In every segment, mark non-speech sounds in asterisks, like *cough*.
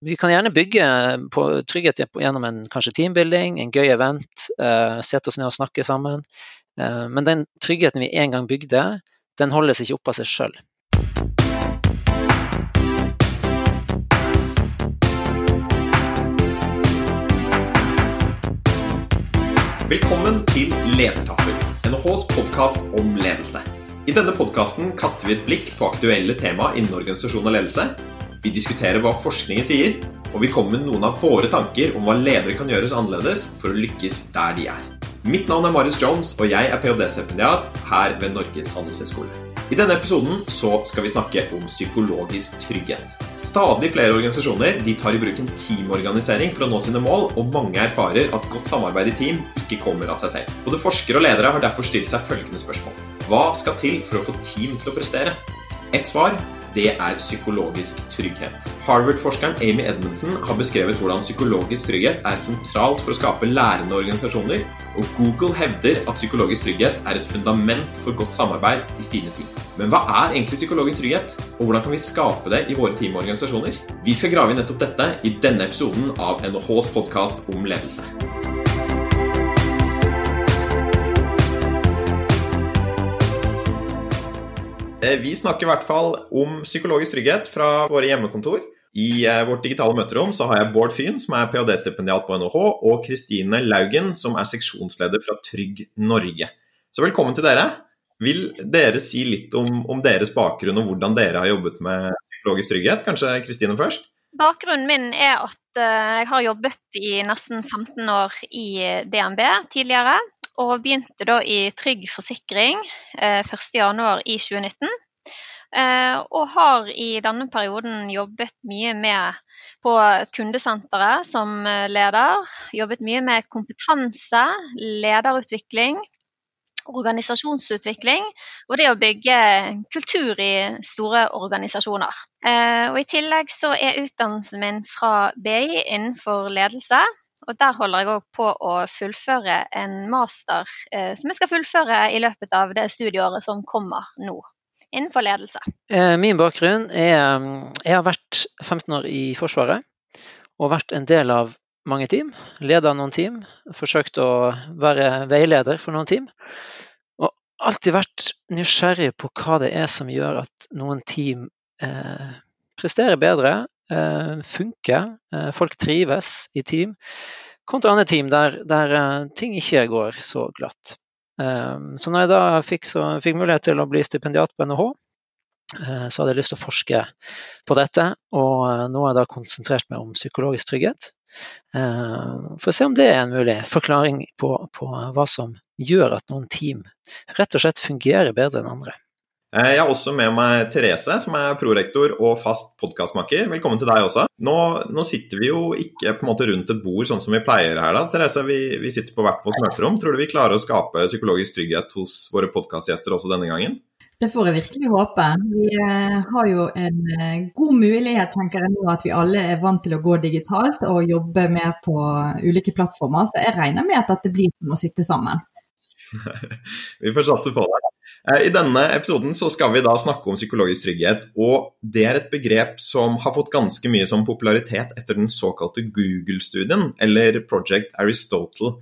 vi kan gjerne bygge på trygghet gjennom en kanskje teambuilding, en gøy event, uh, sette oss ned og snakke sammen. Uh, men den tryggheten vi en gang bygde, den holdes ikke opp av seg sjøl. Velkommen til Ledertaffel, NHHs podkast om ledelse. I denne podkasten kaster vi et blikk på aktuelle tema innen organisasjon og ledelse vi diskuterer hva forskningen sier, og vi kommer med noen av våre tanker om hva ledere kan gjøres annerledes for å lykkes der de er. Mitt navn er Marius Jones, og jeg er ph.d.-stipendiat her ved Norges handelshøyskole. I denne episoden så skal vi snakke om psykologisk trygghet. Stadig flere organisasjoner de tar i bruk en teamorganisering for å nå sine mål, og mange erfarer at godt samarbeid i team ikke kommer av seg selv. Både forskere og ledere har derfor stilt seg følgende spørsmål. Hva skal til for å få team til å prestere? Et svar det er psykologisk trygghet. Harvard-forskeren Amy Edmundsen har beskrevet hvordan psykologisk trygghet er sentralt for å skape lærende organisasjoner, og Google hevder at psykologisk trygghet er et fundament for godt samarbeid i sine team. Men hva er egentlig psykologisk trygghet, og hvordan kan vi skape det i våre teamorganisasjoner? Vi skal grave i nettopp dette i denne episoden av NHHs podkast om ledelse. Vi snakker i hvert fall om psykologisk trygghet fra våre hjemmekontor. I eh, vårt digitale møterom så har jeg Bård Fyn, som er ph.d.-stipendiat på NHH, og Kristine Laugen, som er seksjonsleder fra Trygg Norge. Så velkommen til dere. Vil dere si litt om, om deres bakgrunn og hvordan dere har jobbet med psykologisk trygghet? Kanskje Kristine først? Bakgrunnen min er at eh, jeg har jobbet i nesten 15 år i DNB tidligere og begynte da i Trygg Forsikring eh, 1.1 i 2019. Eh, og har i denne perioden jobbet mye med på kundesenteret som eh, leder. Jobbet mye med kompetanse, lederutvikling, organisasjonsutvikling og det å bygge kultur i store organisasjoner. Eh, og I tillegg så er utdannelsen min fra BI innenfor ledelse. Og der holder jeg òg på å fullføre en master eh, som jeg skal fullføre i løpet av det studieåret som kommer nå, innenfor ledelse. Eh, min bakgrunn er Jeg har vært 15 år i Forsvaret og vært en del av mange team. Leda noen team, forsøkt å være veileder for noen team. Og alltid vært nysgjerrig på hva det er som gjør at noen team eh, presterer bedre funker. Eh, folk trives i team. Kontra andre team der, der eh, ting ikke går så glatt. Så når jeg da fikk, så, fikk mulighet til å bli stipendiat på NHH, så hadde jeg lyst til å forske på dette, og nå har jeg da konsentrert meg om psykologisk trygghet. For å se om det er en mulig forklaring på, på hva som gjør at noen team rett og slett fungerer bedre enn andre. Eh, jeg har også med meg Therese, som er prorektor og fast podkastmaker. Velkommen til deg også. Nå, nå, sitter vi jo ikke på en måte rundt et bord sånn som vi pleier her. da. Therese, vi, vi sitter på hvert vårt møterom. Tror du vi klarer å skape psykologisk trygghet hos våre podkastgjester også denne gangen? Det får jeg virkelig håpe. Vi eh, har jo en eh, god mulighet, tenker jeg nå, at vi alle er vant til å gå digitalt og jobbe mer på ulike plattformer. Så jeg regner med at dette blir som å sitte sammen. *laughs* vi får satse på det. Eh, I denne episoden så skal vi da snakke om psykologisk trygghet. og Det er et begrep som har fått ganske mye som popularitet etter den såkalte Google-studien, eller Project Aristotle.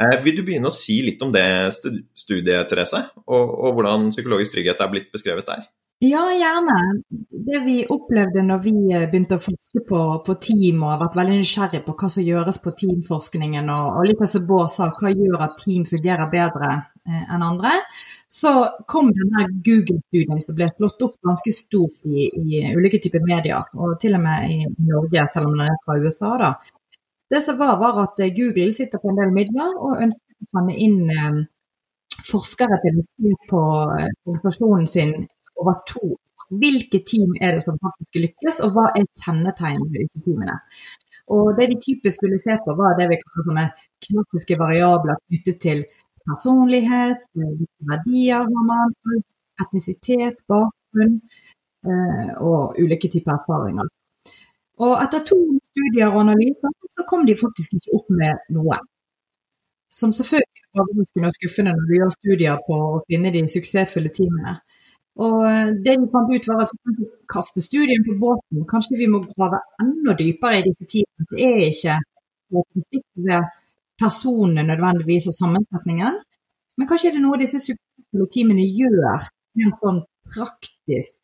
Eh, vil du begynne å si litt om det studiet, Therese, og, og hvordan psykologisk trygghet er blitt beskrevet der? Ja, gjerne. Det vi opplevde når vi eh, begynte å forske på, på team og har vært veldig nysgjerrig på hva som gjøres på teamforskningen, og, og litt som Bård sa, hva gjør at team fungerer bedre eh, enn andre, så kom denne Google-studien som ble slått opp ganske stort i, i, ulike typer medier, og til og med i Norge, selv om den er fra USA. da. Det som var, var at eh, Google sitter på en del midler og ønsker å sende inn eh, forskere til å se på organisasjonen sin over to hvilke team er det som faktisk lykkes, og hva er kjennetegnet ved disse teamene. Og Det vi typisk ville se på, var det vi kaller sånne klassiske variabler knyttet til personlighet, verdier har etnisitet, bakgrunn eh, og ulike typer erfaringer. Og etter to studier og analyser så kom de faktisk ikke opp med noe. Som selvfølgelig er overraskende og skuffende når du gjør studier på å finne de suksessfulle teamene. Og eh, det vi fant ut var at vi kaste studien på båten. Kanskje vi må grave enda dypere i disse teamene. Det er ikke ved personene nødvendigvis og sammensetningen. Men kanskje er det noe disse teamene gjør helt sånn praktisk.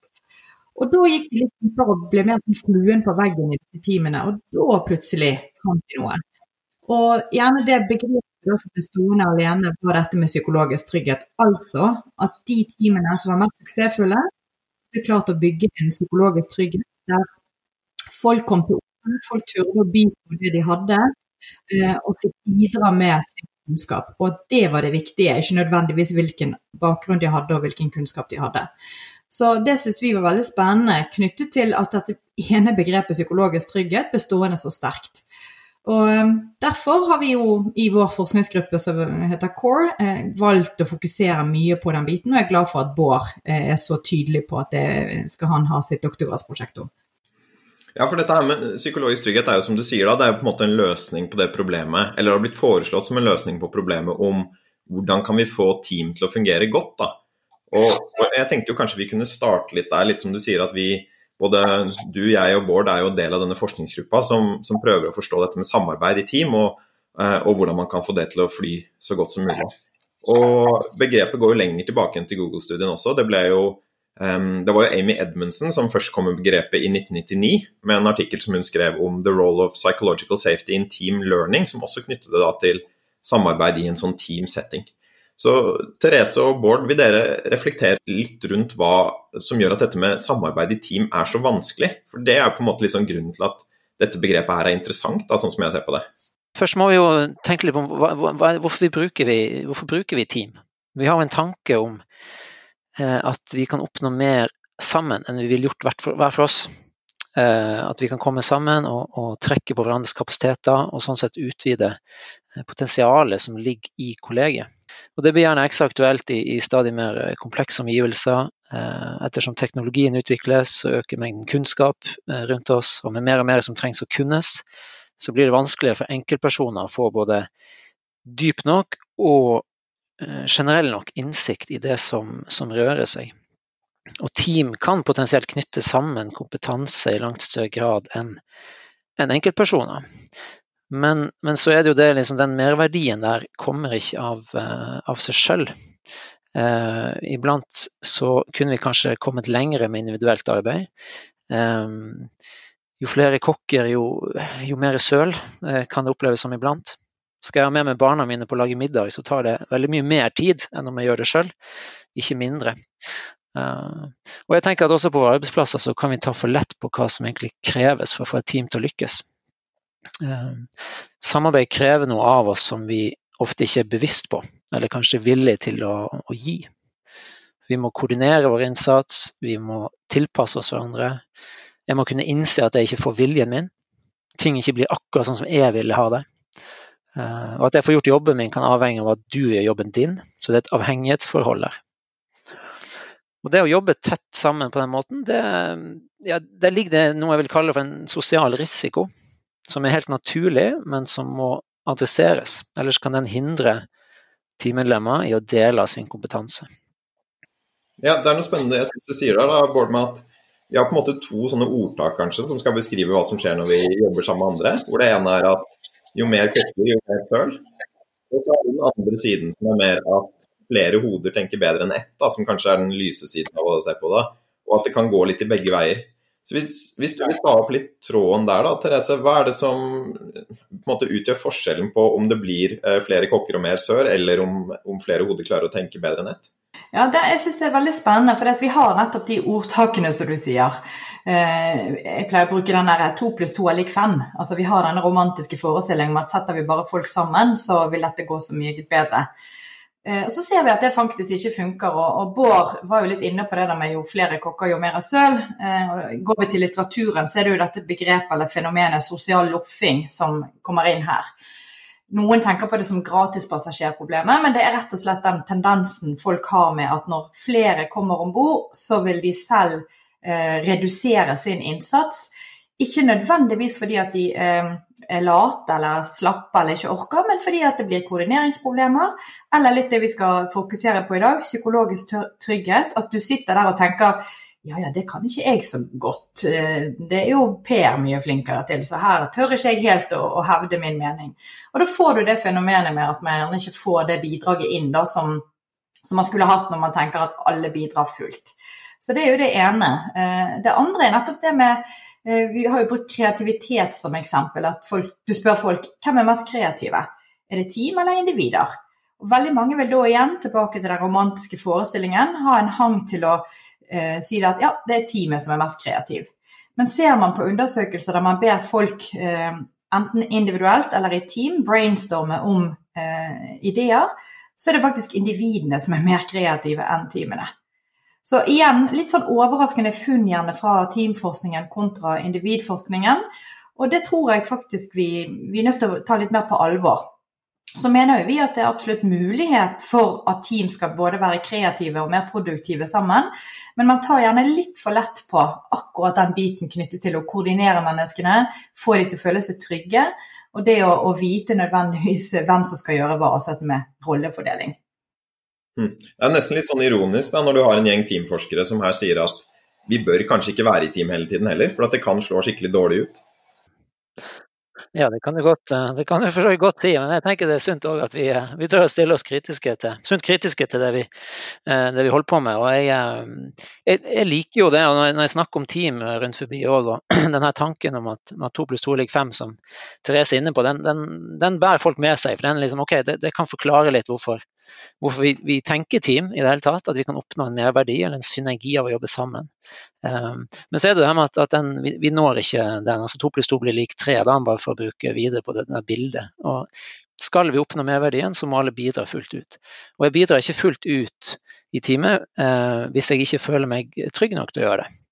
Og da gikk de litt dypere og ble mer som fluen på veggen i disse teamene. Og da plutselig fant de noe. Og gjerne det begrepet som ble stående alene, var dette med psykologisk trygghet. Altså at de teamene som var mest suksessfulle, ble klart å bygge en psykologisk trygghet der folk kom til orde, folk turde å by på det de hadde, eh, og fikk bidra med sin kunnskap. Og det var det viktige, ikke nødvendigvis hvilken bakgrunn de hadde og hvilken kunnskap de hadde. Så det syns vi var veldig spennende knyttet til at dette ene begrepet psykologisk trygghet ble stående så sterkt. Og um, Derfor har vi jo i vår forskningsgruppe som heter CORE, eh, valgt å fokusere mye på den biten, og jeg er glad for at Bård eh, er så tydelig på at det skal han ha sitt doktorgradsprosjekt om. Ja, for dette her med psykologisk trygghet er jo som du sier da, det er jo på en måte en løsning på det problemet, eller det har blitt foreslått som en løsning på problemet om hvordan kan vi få team til å fungere godt. da. Og, og jeg tenkte jo kanskje vi kunne starte litt der, litt som du sier at vi både du, jeg og Bård er jo del av denne forskningsgruppa som, som prøver å forstå dette med samarbeid i team, og, eh, og, hvordan man kan få det til å fly så godt som mulig. Og Begrepet går jo lenger tilbake enn til Google-studien også. Det, jo, um, det var jo Amy Edmundsen som først kom med begrepet i 1999, med en artikkel som hun skrev om 'The role of psychological safety in team learning', som også knyttet det til samarbeid i en sånn team setting. Så Therese og Bård, vil dere reflektere litt rundt hva som gjør at dette med samarbeid i team er så vanskelig? For det er på en måte sånn grunnen til at dette begrepet her er interessant, da, sånn som jeg ser på det. Først må vi jo tenke litt på hva, hva, hvorfor, vi bruker vi, hvorfor bruker vi team. Vi har en tanke om eh, at vi kan oppnå mer sammen enn vi ville gjort hver for, for oss. Eh, at vi kan komme sammen og, og, trekke på hverandres kapasiteter og sånn sett utvide eh, potensialet som ligger i kollegiet. Og Det blir gjerne ekstra aktuelt i, i stadig mer eh, komplekse omgivelser. Eh, ettersom teknologien utvikles, så øker mengden kunnskap eh, rundt oss. Og med mer og mer som trengs å kunnes, så blir det vanskeligere for enkeltpersoner å få både dyp nok og generell nok innsikt i det som, som rører seg. Og team kan potensielt knytte sammen kompetanse i langt større grad enn enn enkeltpersoner. Men, men, så er det jo det, liksom, den merverdien der kommer ikke av, uh, av seg sjøl. Eh, iblant så kunne vi kanskje kommet lengre med individuelt arbeid. Um, jo flere kokker, jo, jo mer søl uh, kan det oppleves som iblant. Skal jeg ha med meg barna mine på å lage middag, så tar det veldig mye mer tid enn om jeg gjør det sjøl, ikke mindre. Uh, og jeg tenker at også på våre arbeidsplasser så kan vi ta for lett på hva som egentlig kreves for å få et team til å lykkes. Ehm, samarbeid krever noe av oss som vi ofte ikke er bevisst på, eller kanskje villige til å, å gi. Vi må koordinere vår innsats, vi må tilpasse oss hverandre. Jeg må kunne innse at jeg ikke får viljen min. Ting ikke blir akkurat sånn som jeg ville ha det. Ehm, og at jeg får gjort jobben min kan avhenge av at du gjør jobben din. Så det er et avhengighetsforhold der. Og Det å jobbe tett sammen på den måten, det, ja, der ligger det noe jeg vil kalle for en sosial risiko som er helt naturlig, men som må adresseres. Ellers kan den hindre teammedlemmer i å dele av sin kompetanse. Ja, Det er noe spennende jeg synes du sier der, da, Bård, med at vi har på en måte to sånne ordtak kanskje, som skal beskrive hva som skjer når vi jobber sammen med andre. Hvor det ene er at jo mer kokker, jo mer søl. Og så er det den andre siden som er mer at flere hoder tenker bedre enn ett, da, som kanskje er den lyse siden av å se på det. Og at det kan gå litt i begge veier. Så hvis, hvis, du vil ta opp litt tråden der, da, Therese. Hva er det som måte utgjør forskjellen på om det blir eh, flere kokker og mer sør, eller om, om flere hoder klarer å tenke bedre enn ett? Ja, det, jeg synes det er veldig spennende, for vi har nettopp de ordtakene som du sier. Eh, jeg pleier å bruke den der to pluss to er lik fem. Altså, vi har denne romantiske forestillingen om at setter vi bare folk sammen, så vil dette gå så mye bedre. Eh, og Så ser vi at det faktisk ikke funker. og, Bård var jo litt inne på det der med jo flere kokker, jo mer søl. Eh, går vi til litteraturen, så er det jo dette begrepet eller fenomenet sosial loffing som kommer inn her. Noen tenker på det som gratispassasjerproblemet, men det er rett og slett den tendensen folk har med at når flere kommer om bord, så vil de selv eh, redusere sin innsats Ikke nødvendigvis fordi at de eh, er late eller slappe eller ikke orker, men fordi at det blir koordineringsproblemer. Eller litt det vi skal fokusere på i dag, psykologisk trygghet. At du sitter der og tenker ja ja, det kan ikke jeg så godt. Eh, det er jo Per mye flinkere til, så her tør ikke jeg helt å, å hevde min mening. Og da får du det fenomenet med at man gjerne ikke får det bidraget inn da som, som man skulle hatt når man tenker at alle bidrar fullt. Så det er jo det ene. Eh, det andre er nettopp det med vi har jo brukt kreativitet som eksempel. at folk, Du spør folk hvem er mest kreative. Er det team eller individer? Og veldig mange vil da igjen, tilbake til den romantiske forestillingen, ha en hang til å eh, si at ja, det er teamet som er mest kreativ. Men ser man på undersøkelser der man ber folk eh, enten individuelt eller i team brainstorme om eh, ideer, så er det faktisk individene som er mer kreative enn teamene. Så igjen litt sånn overraskende funn gjerne fra teamforskningen kontra individforskningen. Og det tror jeg faktisk vi, vi er nødt til å ta litt mer på alvor. Så mener vi at det er absolutt mulighet for at team skal både være kreative og mer produktive sammen. Men man tar gjerne litt for lett på akkurat den biten knyttet til å koordinere menneskene, få de til å føle seg trygge, og det å, å vite nødvendigvis hvem som skal gjøre hva, altså dette med rollefordeling. Mm. Det er nesten litt sånn ironisk da, når du har en gjeng teamforskere som her sier at vi bør kanskje ikke være i team hele tiden heller, for at det kan slå skikkelig dårlig ut. Ja, det kan du godt, eh, det kan du for godt si, men jeg tenker det er sunt òg at vi, eh, vi tør å stille oss kritiske til, sunt kritiske til det vi, eh, det vi holder på med. Og jeg, jeg, jeg, liker jo det når jeg snakker om team rundt forbi òg, og *clears throat* denne tanken om at, at to pluss to ligger fem, som Therese er inne på, den, den, den, bærer folk med seg. for den liksom, ok, det, det kan forklare litt hvorfor hvorfor vi, vi, tenker team i det hele tatt, at vi kan oppnå en merverdi eller en synergi av å jobbe sammen. Um, men så er det det med at, at den, vi, vi, når ikke den. altså To pluss to blir lik tre, bare for å bruke videre på det bildet. Og skal vi oppnå merverdien, så må alle bidra fullt ut. Og jeg bidrar ikke fullt ut i teamet uh, hvis jeg ikke føler meg trygg nok til å gjøre det.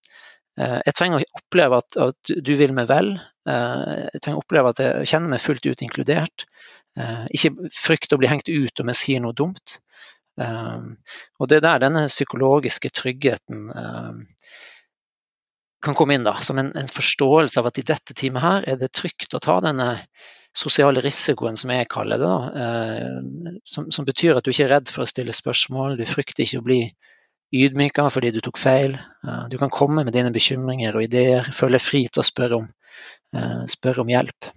Uh, jeg trenger å oppleve at, at du vil meg vel. Uh, jeg trenger å oppleve at jeg kjenner meg fullt ut inkludert. Eh, ikke frykte å bli hengt ut om jeg sier noe dumt. Eh, og det er der denne psykologiske tryggheten eh, kan komme inn, da, som en, en, forståelse av at i dette teamet her er det trygt å ta denne sosiale risikoen, som jeg kaller det. Da, som, som, betyr at du ikke er redd for å stille spørsmål, du frykter ikke å bli ydmyka fordi du tok feil. Du kan komme med dine bekymringer og ideer, føle fri til å spørre om, spørre om hjelp.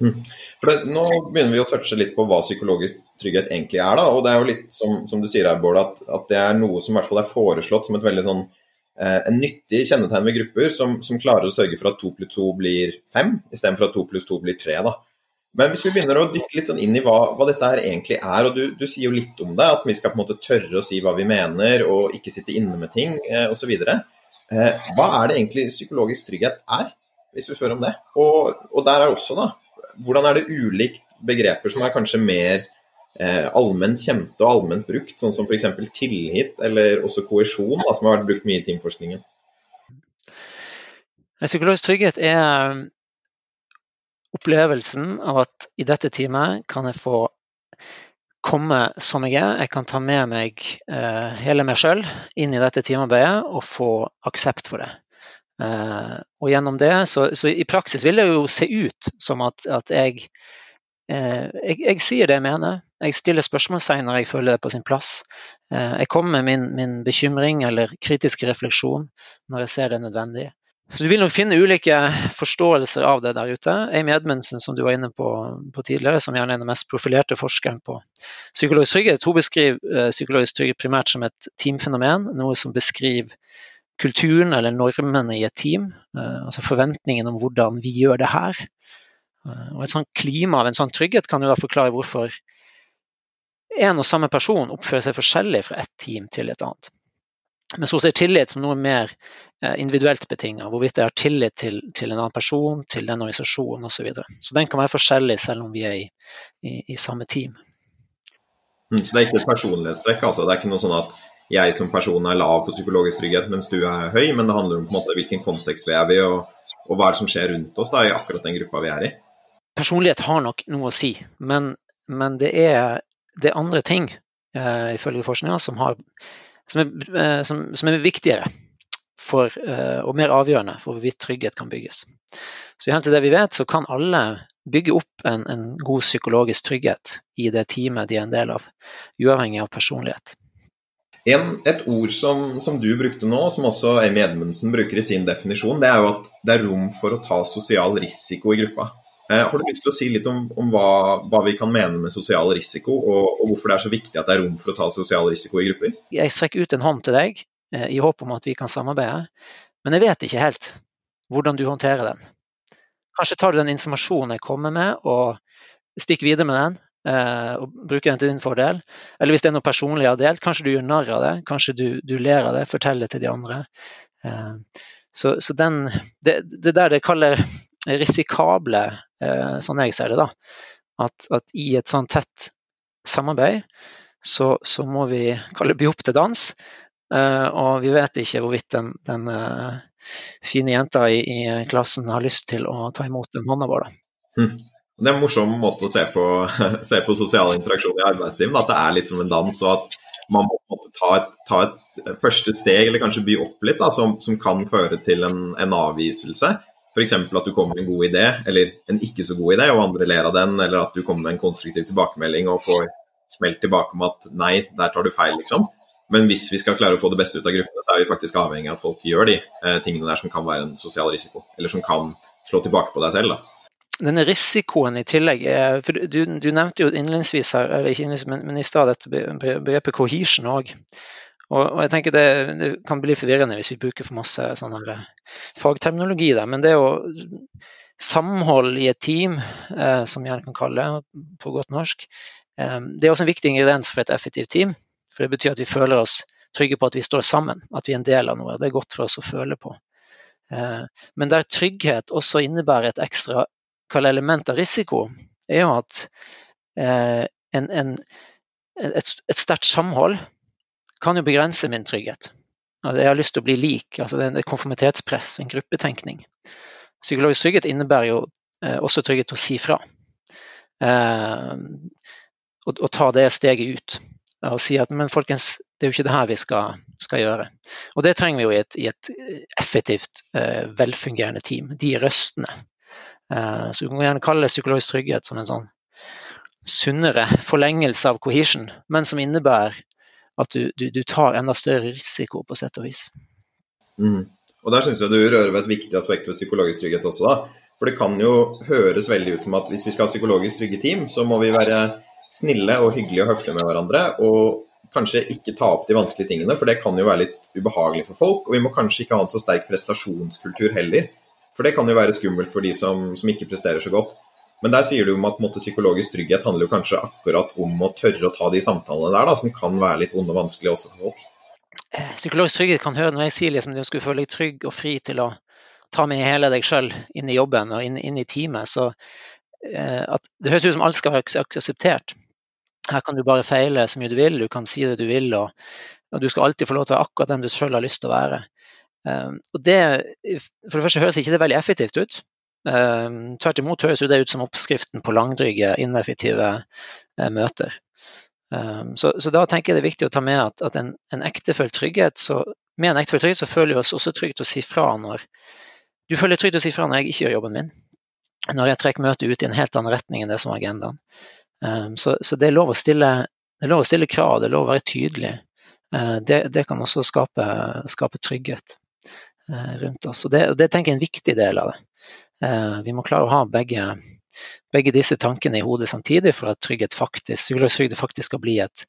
Mm. For det, Nå begynner vi å touche litt på hva psykologisk trygghet egentlig er. da, og Det er jo litt som, som du sier her, Bård, at, at, det er noe som i hvert fall er foreslått som et veldig sånn, eh, en nyttig kjennetegn ved grupper som, som, klarer å sørge for at to pluss to blir fem, istedenfor at to pluss to blir tre. da. Men hvis vi begynner å dykke litt sånn inn i hva, hva dette her egentlig er, og du, du, sier jo litt om det, at vi skal på en måte tørre å si hva vi mener og ikke sitte inne med ting eh, osv. Eh, hva er det egentlig psykologisk trygghet er, hvis vi spør om det? Og, og der er også da, hvordan er det ulikt begreper som er kanskje mer eh, allment kjente og allment brukt, sånn som f.eks. tillit eller også koesjon, som har vært brukt mye i teamforskningen? Psykologisk trygghet er um, opplevelsen av at i dette teamet kan jeg få komme som jeg er. Jeg kan ta med meg eh, hele meg sjøl inn i dette teamarbeidet og få aksept for det. Eh, og gjennom det, så, så, i praksis vil det jo se ut som at, at jeg, eh, jeg, jeg sier det jeg mener. Jeg stiller spørsmålstegn når jeg føler det på sin plass. Eh, jeg kommer med min, min, bekymring eller kritiske refleksjon når jeg ser det nødvendig. Så Du vil nok finne ulike forståelser av det der ute. Amy Edmundsen, som du var inne på, på tidligere, som gjerne er den mest profilerte forskeren på psykologisk trygghet, hun beskriver psykologisk trygghet primært som et teamfenomen. Noe som beskriver kulturen eller normene i et team. Eh, altså forventningen om hvordan vi gjør det her. Eh, og Et sånt klima av en sånn trygghet kan jo da forklare hvorfor en og samme person oppfører seg forskjellig fra ett team til et annet. Men så ser tillit som noe mer eh, individuelt betinga, hvorvidt jeg har tillit til, til, en annen person, til den organisasjonen osv. Så, videre. så den kan være forskjellig selv om vi er i, i, i samme team. Mm, så det er ikke et personlighetstrekk? altså? Det er ikke noe sånn at jeg som person er lav på psykologisk trygghet, mens du er høy, men det handler om på en måte hvilken kontekst vi er i, og, og, hva er det som skjer rundt oss da, i akkurat den gruppa vi er i. Personlighet har nok noe å si, men, men det, er, det, er, andre ting, eh, ifølge forskninga, som, som, eh, som, som, er viktigere for, og mer avgjørende for hvorvidt trygghet kan bygges. Så i til det vi vet, så kan alle bygge opp en, en god psykologisk trygghet i det teamet de er en del av, uavhengig av personlighet. En, et ord som, som, du brukte nå, som også Amy Edmundsen bruker i sin definisjon, det er jo at det er rom for å ta sosial risiko i gruppa. Eh, har du lyst til å si litt om, om hva, hva, vi kan mene med sosial risiko, og, og, hvorfor det er så viktig at det er rom for å ta sosial risiko i grupper? Jeg strekker ut en hånd til deg eh, i håp om at vi kan samarbeide, men jeg vet ikke helt hvordan du håndterer den. Kanskje tar du den informasjonen jeg kommer med og stikker videre med den, og bruke den til din fordel. Eller hvis det er noe personlig jeg har delt, kanskje du gjør narr av det. Kanskje du, du, ler av det, forteller det til de andre. Eh, så, så den, det, det, der det kaller risikable, eh, sånn jeg ser det, da, at, at i et sånn tett samarbeid så, så, må vi kalle by opp til dans. Og vi vet ikke hvorvidt den, den fine jenta i, i, klassen har lyst til å ta imot den hånda vår. Da. Hm. Det er en morsom måte å se på, *laughs* se på sosial interaksjon i arbeidstimen. At det er litt som en dans, og at man må ta et, ta et første steg, eller kanskje by opp litt, da, som, som, kan føre til en, en avviselse. F.eks. at du kommer med en god idé, eller en ikke så god idé, og andre ler av den, eller at du kommer med en konstruktiv tilbakemelding og får smelt tilbake om at nei, der tar du feil, liksom. Men hvis vi skal klare å få det beste ut av gruppene, så er vi faktisk avhengig av at folk gjør de eh, tingene der som kan være en sosial risiko, eller som kan slå tilbake på deg selv. da denne risikoen i tillegg for du, du, nevnte jo innledningsvis her, eller ikke innledningsvis, men, men i stad dette begrepet cohesion òg. Og, og, jeg tenker det, det, kan bli forvirrende hvis vi bruker for masse sånn her fagterminologi der. Men det å samhold i et team, eh, som gjerne kan kalle det på godt norsk, eh, det er også en viktig ingrediens for et effektivt team. For det betyr at vi føler oss trygge på at vi står sammen, at vi er en del av noe. Det er godt for oss å føle på. Eh, men der trygghet også innebærer et ekstra element av risiko, er jo at eh, en, en, et, et sterkt samhold kan jo begrense min trygghet. Jeg har lyst til å bli lik. altså Det er en konformitetspress, en gruppetenkning. Psykologisk trygghet innebærer jo eh, også trygghet til å si fra. Eh, og, og, ta det steget ut. Og si at men folkens, det er jo ikke det her vi skal, skal gjøre. Og det trenger vi jo i et, i et effektivt, eh, velfungerende team. De røstene så du kan gjerne kalle det psykologisk trygghet som en sånn sunnere forlengelse av cohesion, men som innebærer at du, du, du tar enda større risiko, på sett og vis. Mm. Og Der syns jeg du rører ved et viktig aspekt ved psykologisk trygghet også. da. For det kan jo høres veldig ut som at hvis vi skal ha psykologisk trygge team, så må vi være snille og hyggelige og høflige med hverandre. Og kanskje ikke ta opp de vanskelige tingene, for det kan jo være litt ubehagelig for folk. Og vi må kanskje ikke ha en så sterk prestasjonskultur heller. For det kan jo være skummelt for de som, som ikke presterer så godt. Men der sier du om at måte, psykologisk trygghet handler jo kanskje akkurat om å tørre å ta de samtalene der, da, som kan være litt vonde og vanskelige også for folk. Eh, psykologisk trygghet kan høre når jeg sier liksom, du skulle føle deg trygg og fri til å ta med hele deg sjøl inn i jobben og inn, inn i teamet. Så eh, at det høres ut som alt skal være akseptert. Her kan du bare feile så mye du vil, du kan si det du vil, og, og du skal alltid få lov til å være akkurat den du sjøl har lyst til å være. Ehm, og det, for det første høres ikke det veldig effektivt ut. Ehm, tvert imot høres det ut som oppskriften på langdryge, ineffektive eh, møter. Ehm, så, så, da tenker jeg det er viktig å ta med at, at en, en ektefølt trygghet, så, med en ektefølt trygghet så føler vi oss også trygt å si fra når Du føler trygt å si fra når jeg ikke gjør jobben min. Når jeg trekker møtet ut i en helt annen retning enn det som er agendaen. Så, så det, er stille, det er lov å stille krav, det er lov å være tydelig. Det, det kan også skape, skape trygghet. Eh, rundt oss. Og det, det tenker jeg er en viktig del av det. Eh, vi må klare å ha begge, begge disse tankene i hodet samtidig for at trygghet faktisk, trygghet faktisk skal bli et,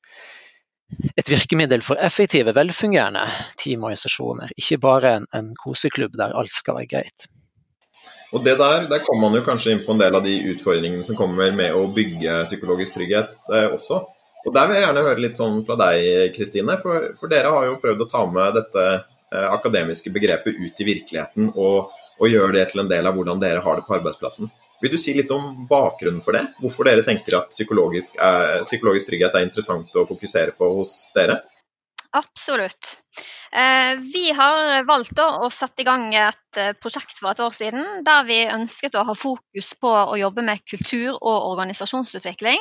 et virkemiddel for effektive, velfungerende teamorganisasjoner. Ikke bare en, en, koseklubb der alt skal være greit. Og det Der der kommer man jo kanskje inn på en del av de utfordringene som kommer med å bygge psykologisk trygghet eh, også. Og Der vil jeg gjerne høre litt sånn fra deg, Kristine. For, for, dere har jo prøvd å ta med dette akademiske begrepet ut i virkeligheten og, og gjøre det til en del av hvordan dere har det på arbeidsplassen. Vil du si litt om bakgrunnen for det? Hvorfor dere tenker at psykologisk, er, psykologisk trygghet er interessant å fokusere på hos dere? Absolutt. Eh, vi har valgt å sette i gang et eh, prosjekt for et år siden der vi ønsket å ha fokus på å jobbe med kultur og organisasjonsutvikling.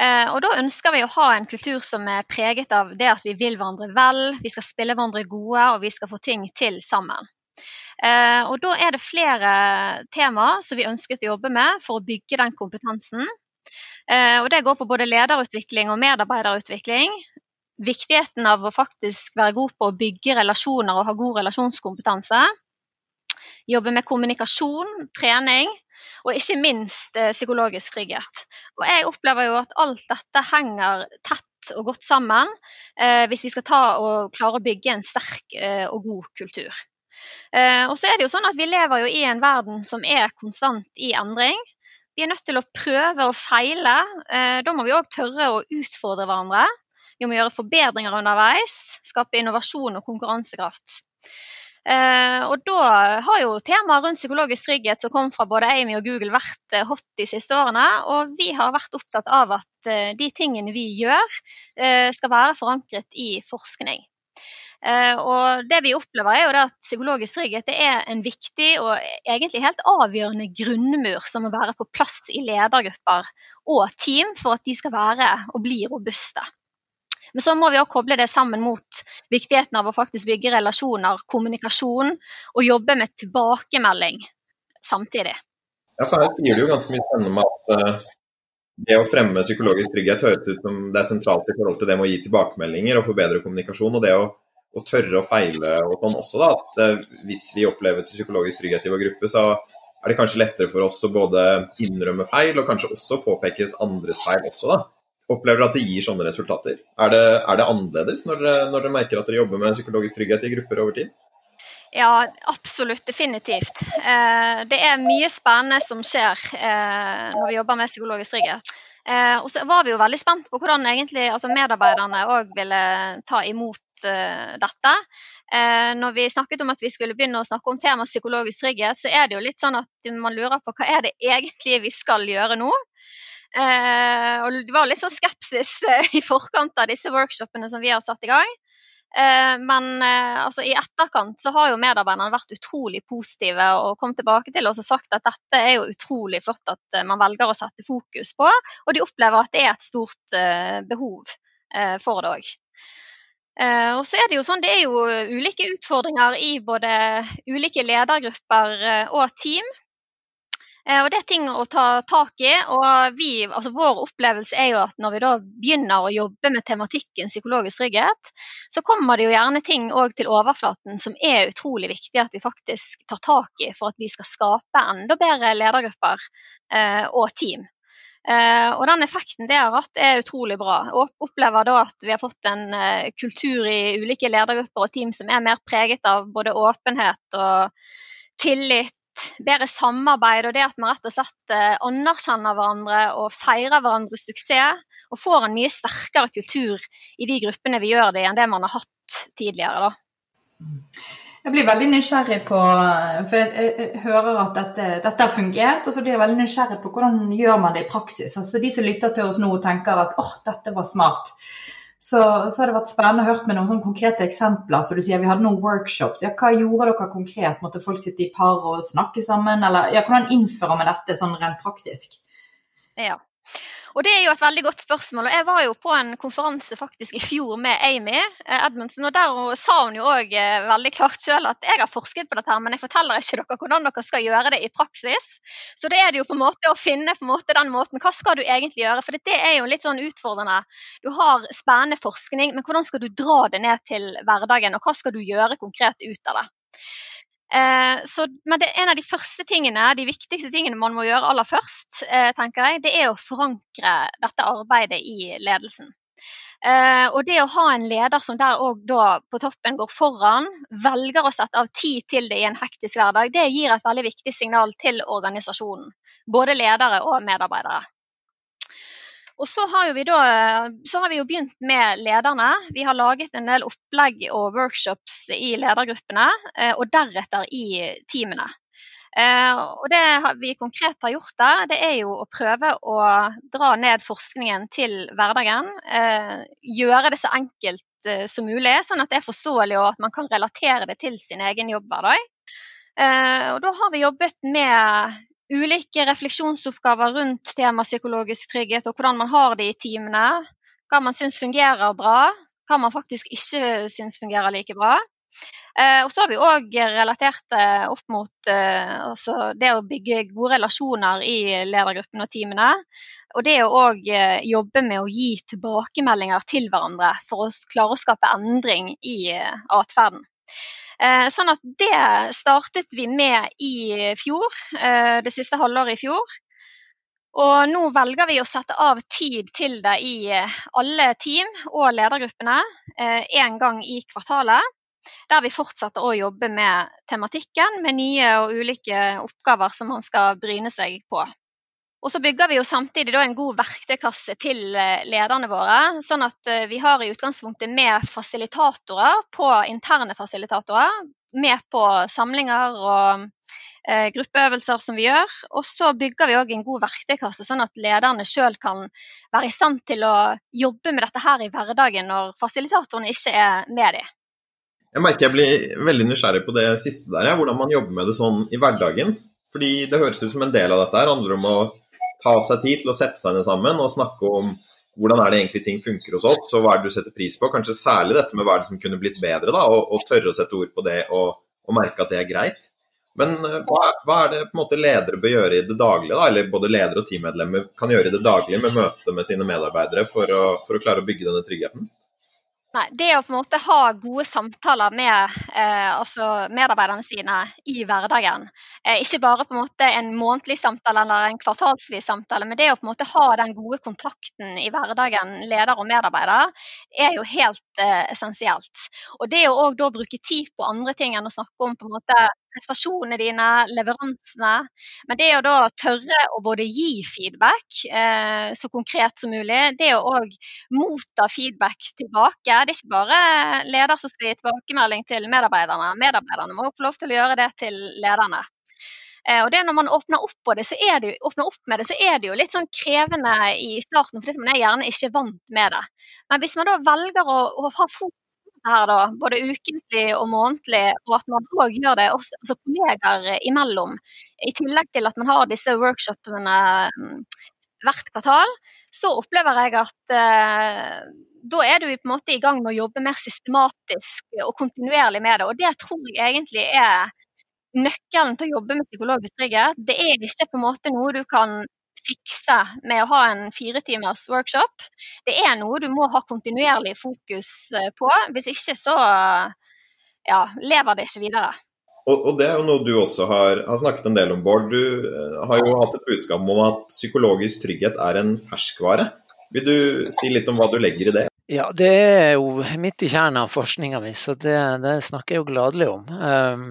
Eh, og da ønsker vi å ha en kultur som er preget av det at vi vil hverandre vel, vi skal spille hverandre gode og vi skal få ting til sammen. Eh, og da er det flere temaer som vi ønsket å jobbe med for å bygge den kompetansen. Eh, og det går på både lederutvikling og medarbeiderutvikling. Viktigheten av å faktisk være god på å bygge relasjoner og ha god relasjonskompetanse. Jobbe med kommunikasjon, trening og ikke minst eh, psykologisk trygghet. Og jeg opplever jo at alt dette henger tett og godt sammen eh, hvis vi skal ta og klare å bygge en sterk eh, og god kultur. Eh, og så er det jo sånn at Vi lever jo i en verden som er konstant i endring. Vi er nødt til å prøve og feile. Eh, da må vi òg tørre å utfordre hverandre. Vi må gjøre forbedringer underveis, skape innovasjon og konkurransekraft. Eh, og da har jo temaet rundt psykologisk trygghet som kom fra både Amy og Google vært eh, hot de siste årene. Og vi har vært opptatt av at eh, de tingene vi gjør, skal være forankret i forskning. Og det vi opplever er jo at Psykologisk trygghet er en viktig og egentlig helt avgjørende grunnmur som må være på plass i ledergrupper og team for at de skal være og bli robuste. Men så må vi også koble det sammen mot viktigheten av å faktisk bygge relasjoner, kommunikasjon og jobbe med tilbakemelding samtidig. Ja, for Her sier du jo ganske mye spennende med at uh, det å fremme psykologisk trygghet høres ut som det er sentralt i forhold til det med å gi tilbakemeldinger og forbedre kommunikasjon. og det å, og tørre å feile og sånn også, da, at uh, Hvis vi opplever psykologisk trygghet i vår gruppe, så er det kanskje lettere for oss å både innrømme feil og kanskje også påpekes andres feil også. da. Opplever at det gir sånne resultater? Er det, er det annerledes når dere, når dere, merker at dere jobber med psykologisk trygghet i grupper over tid? Ja, absolutt. Definitivt. Eh, det er mye spennende som skjer eh, når vi jobber med psykologisk trygghet. Eh, og så var vi jo veldig spent på hvordan egentlig, altså medarbeiderne òg ville ta imot eh, dette. Eh, når vi snakket om at vi skulle begynne å snakke om temaet psykologisk trygghet, så er det jo litt sånn at man lurer på hva er det egentlig vi skal gjøre nå. Eh, og det var litt sånn skepsis eh, i forkant av disse workshopene som vi har satt i gang. Eh, men altså, i etterkant så har jo medarbeiderne vært utrolig positive og kommet tilbake til oss og sagt at dette er jo utrolig flott at man velger å sette fokus på, og de opplever at det er et stort eh, behov for det òg. Og så er Det jo sånn, det er jo ulike utfordringer i både ulike ledergrupper og team. Eh, og Det er ting å ta tak i. og vi, altså Vår opplevelse er jo at når vi da begynner å jobbe med tematikken psykologisk trygghet, så kommer det jo gjerne ting til overflaten som er utrolig viktig at vi faktisk tar tak i for at vi skal skape enda bedre ledergrupper eh, og team. Eh, og den effekten det har hatt, er utrolig bra. Og opplever da at vi har fått en eh, kultur i ulike ledergrupper og team som er mer preget av både åpenhet og tillit bedre samarbeid og det at vi rett og slett eh, anerkjenner hverandre og feirer hverandres suksess. Og får en mye sterkere kultur i de gruppene vi gjør det, enn det man har hatt tidligere. da. Jeg blir veldig nysgjerrig på For jeg, hører at dette, dette, har fungert, og så blir jeg veldig nysgjerrig på hvordan gjør man det i praksis. Altså De som lytter til oss nå og tenker at åh, oh, dette var smart. Så, så, har det vært spennende å høre med noen sånne konkrete eksempler. Så du sier vi hadde noen workshops. Ja, hva gjorde dere konkret? Måtte folk sitte i par og snakke sammen? Eller ja, hvordan innfører vi dette sånn rent praktisk? Ja. Og Det er jo et veldig godt spørsmål. og Jeg var jo på en konferanse faktisk i fjor med Amy eh, Edmundsen. og Der sa hun jo òg eh, veldig klart selv at jeg har forsket på dette, her, men jeg forteller ikke dere hvordan dere skal gjøre det i praksis. Så det er det jo på en måte å finne på en måte den måten. Hva skal du egentlig gjøre? For det er jo litt sånn utfordrende. Du har spennende forskning, men hvordan skal du dra det ned til hverdagen? Og hva skal du gjøre konkret ut av det? Eh, så, men det, en av de første tingene, de viktigste tingene man må gjøre aller først, eh, tenker jeg, det er å forankre dette arbeidet i ledelsen. Eh, og det å ha en leder som der òg da på toppen går foran, velger å sette av tid til det i en hektisk hverdag, det gir et veldig viktig signal til organisasjonen. Både ledere og medarbeidere. Og så har, vi da, så har vi jo begynt med lederne. Vi har laget en del opplegg og workshops i ledergruppene, eh, og deretter i teamene. Eh, og Det vi konkret har gjort der, det er jo å prøve å dra ned forskningen til hverdagen. Eh, gjøre det så enkelt som mulig, sånn at det er forståelig og at man kan relatere det til sin egen jobbhverdag. Og Da har vi jobbet med ulike refleksjonsoppgaver rundt tema psykologisk trygghet, og hvordan man har det i teamene. Hva man syns fungerer bra, hva man faktisk ikke syns fungerer like bra. Eh, og så har vi òg relatert det opp mot eh, altså det å bygge gode relasjoner i ledergruppen og teamene. Og det å òg eh, jobbe med å gi tilbakemeldinger til hverandre for å klare å skape endring i eh, atferden. Eh, sånn at det startet vi med i fjor, eh, det siste halvåret i fjor. Og nå velger vi å sette av tid til det i eh, alle team og ledergruppene én gang i kvartalet. Der vi fortsetter å jobbe med tematikken med nye og ulike oppgaver som man skal bryne seg på. Og så bygger vi jo samtidig en god verktøykasse til eh, lederne våre. Sånn at eh, vi har i utgangspunktet med fasilitatorer på interne fasilitatorer. Med på samlinger og eh, gruppeøvelser som vi gjør. Og så bygger vi òg en god verktøykasse, sånn at lederne sjøl kan være i stand til å jobbe med dette her i hverdagen når fasilitatorene ikke er med dem. Jeg merker jeg blir veldig nysgjerrig på det siste der, hvordan man jobber med det sånn i hverdagen. Fordi det høres ut som en del av dette her handler om å ta seg tid til å sette seg ned sammen og snakke om hvordan er det egentlig ting funker hos oss, og hva er det du setter pris på. Kanskje særlig dette med hva er det som kunne blitt bedre, da, og, og tørre å sette ord på det og, og, merke at det er greit. Men eh, hva, hva, er det på en måte ledere bør gjøre i det daglige, da, eller både ledere og teammedlemmer kan gjøre i det daglige med møte med sine medarbeidere for å, for å klare å bygge denne tryggheten? Nei, Det å på en måte ha gode samtaler med eh, altså medarbeiderne sine i hverdagen. Eh, ikke bare på en måte en månedlig samtale eller en kvartalsvis samtale, men det å på en måte ha den gode kontakten i hverdagen, leder og medarbeider, er jo helt eh, essensielt. Og det å òg da bruke tid på andre ting enn å snakke om på en måte prestasjonene dine, leveransene. Men det å da tørre å både gi feedback eh, så konkret som mulig, det å òg motta feedback tilbake. Det er ikke bare leder som skal gi tilbakemelding til medarbeiderne. Medarbeiderne må få lov til å gjøre det til lederne. Eh, og det Når man åpner opp, det, det, åpner opp med det, så er det jo litt sånn krevende i starten, fordi man er gjerne ikke vant med det. Men hvis man da velger å, å ha fokus her, da, både ukentlig og månedlig, og at man òg gjør det også, altså kollegaer imellom. I tillegg til at man har disse workshopene mm, hvert kvartal, så opplever jeg at eh, da er du på en måte i gang med å jobbe mer systematisk og kontinuerlig med det. Og det tror jeg egentlig er nøkkelen til å jobbe med psykologisk trygghet. Det er ikke på en måte noe du kan fikse med å ha en fire timers workshop. Det er noe du må ha kontinuerlig fokus eh, på. Hvis ikke så ja, lever det ikke videre. Og, og, det er jo noe du også har, har, snakket en del om, Bård. Du eh, har jo hatt et budskap om at psykologisk trygghet er en ferskvare. Vil du si litt om hva du legger i det? Ja, det er jo midt i kjernen av forskninga mi, så det, det, snakker jeg jo gladelig om. Um,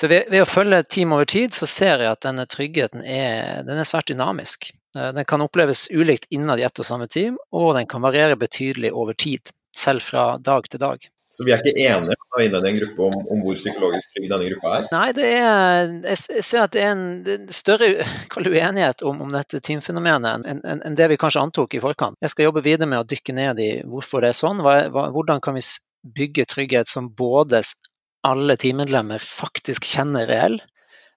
så ved, ved, å følge team over tid, så ser jeg at denne tryggheten er, den er svært dynamisk. Uh, den kan oppleves ulikt innad i ett og samme team, og den kan variere betydelig over tid, selv fra dag til dag. Så vi er ikke enige i en gruppe om, om, hvor psykologisk trygg denne gruppa er? Nei, er, jeg ser at det er en, det er større *laughs* uenighet om, om, dette teamfenomenet enn en, en det vi kanskje antok i forkant. Jeg skal jobbe videre med å dykke ned i hvorfor det er sånn. Hva, hva, hvordan kan vi bygge trygghet som både alle teammedlemmer faktisk kjenner reell,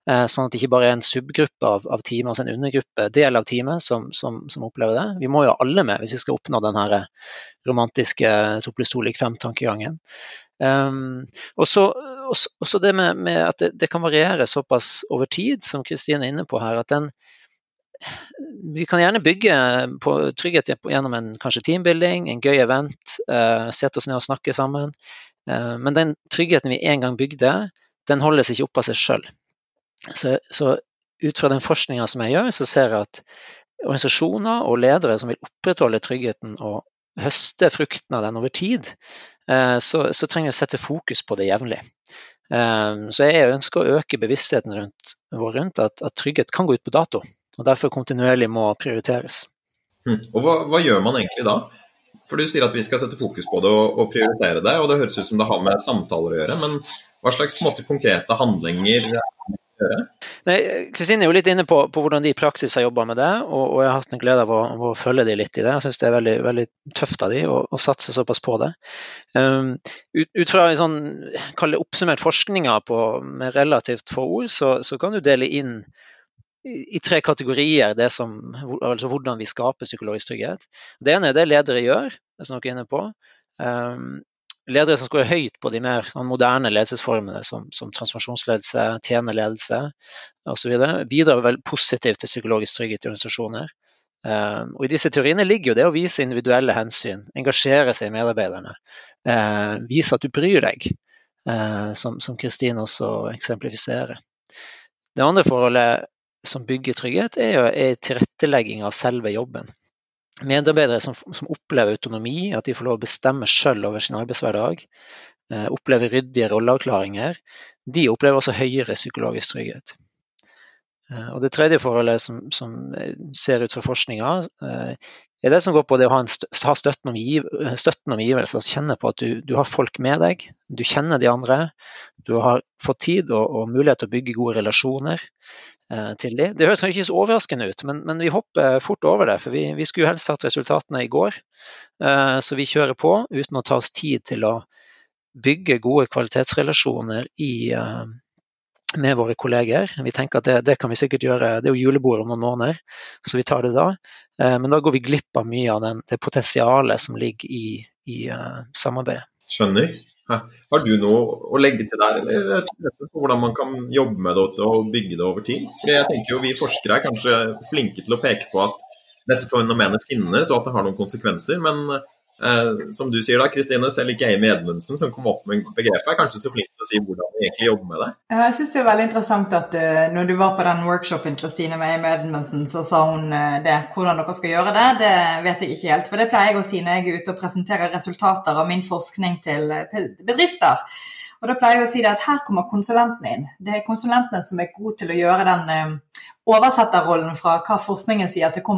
sånn at det ikke bare er en subgruppe av, av teamet, altså en undergruppe, del av teamet, som, som, som, opplever det. Vi må jo alle med hvis vi skal oppnå den romantiske to pluss to lik fem-tankegangen. Um, og så det med, med at det, det, kan variere såpass over tid, som Kristine er inne på her, at den vi kan gjerne bygge på trygghet gjennom en kanskje teambuilding, en gøy event, uh, sette oss ned og snakke sammen. Uh, men den tryggheten vi en gang bygde, den holdes ikke opp av seg sjøl. Så, så ut fra den forskninga som jeg gjør, så ser jeg at organisasjoner og ledere som vil opprettholde tryggheten og høste frukten av den over tid, eh, så, så trenger vi å sette fokus på det jevnlig. Eh, så jeg ønsker å øke bevisstheten rundt, vår rundt at, at, trygghet kan gå ut på dato, og derfor kontinuerlig må prioriteres. Hm. Og hva, hva, gjør man egentlig da? For Du sier at vi skal sette fokus på det og, og prioritere det, og det høres ut som det har med samtaler å gjøre. Men hva slags måte, konkrete handlinger Kristine er jo litt inne på, på, hvordan de i praksis har jobba med det, og, og, jeg har hatt en glede av å, å, følge de litt i det. Jeg syns det er veldig, veldig, tøft av de å, å satse såpass på det. Um, ut, ut, fra en sånn, oppsummert forskninga med relativt få ord, så, så, kan du dele inn i tre kategorier som, altså hvordan vi skaper psykologisk trygghet. Det ene er det ledere gjør, som dere er inne på. Um, ledere som skårer høyt på de mer sånn, moderne ledelsesformene som, som transformasjonsledelse, tjenerledelse osv., bidrar vel positivt til psykologisk trygghet i organisasjoner. Um, og I disse teoriene ligger jo det å vise individuelle hensyn, engasjere seg i medarbeiderne. Uh, vise at du bryr deg, uh, som Kristine også eksemplifiserer. Det andre forholdet som bygger trygghet, er, jo, er tilrettelegging av selve jobben. Medarbeidere som, som, opplever autonomi, at de får lov å bestemme sjøl over sin arbeidshverdag, eh, opplever ryddige rolleavklaringer, de opplever også høyere psykologisk trygghet. Eh, og Det tredje forholdet som, som ser ut fra forskninga, eh, er det som går på det å ha, en ha støtten omgivelser, Altså kjenne på at du, du, har folk med deg, du kjenner de andre. Du har fått tid og, og mulighet til å bygge gode relasjoner eh, til dem. Det høres ikke så overraskende ut, men, men vi hopper fort over det. For vi, vi skulle helst hatt resultatene i går. Eh, så vi kjører på uten å ta oss tid til å bygge gode kvalitetsrelasjoner i, eh, med våre kolleger. Vi tenker at det, det, kan vi sikkert gjøre, det er jo julebord om noen måneder, så vi tar det da. Eh, men da går vi glipp av mye av den, det potensialet som ligger i, i samarbeidet. Skjønner. Har du noe å legge til der, eller på hvordan man kan jobbe med det og bygge det over tid? Jeg tenker jo Vi forskere er kanskje flinke til å peke på at dette fenomenet finnes og at det har noen konsekvenser, men Eh, som du sier da, Kristine, selv ikke Amy Edmundsen, som kom opp med begrepet, er kanskje så flink til å si hvordan vi egentlig jobber med det? Jeg syns det er veldig interessant at uh, når du var på den workshopen Kristine med Amy Edmundsen, så sa hun uh, det. Hvordan dere skal gjøre det, det vet jeg ikke helt. For det pleier jeg å si når jeg er ute og presenterer resultater av min forskning til bedrifter. Og da pleier jeg å si det at her kommer konsulentene inn. Det er konsulentene som er gode til å gjøre den uh, oversetterrollen fra hva forskningen sier, til hvor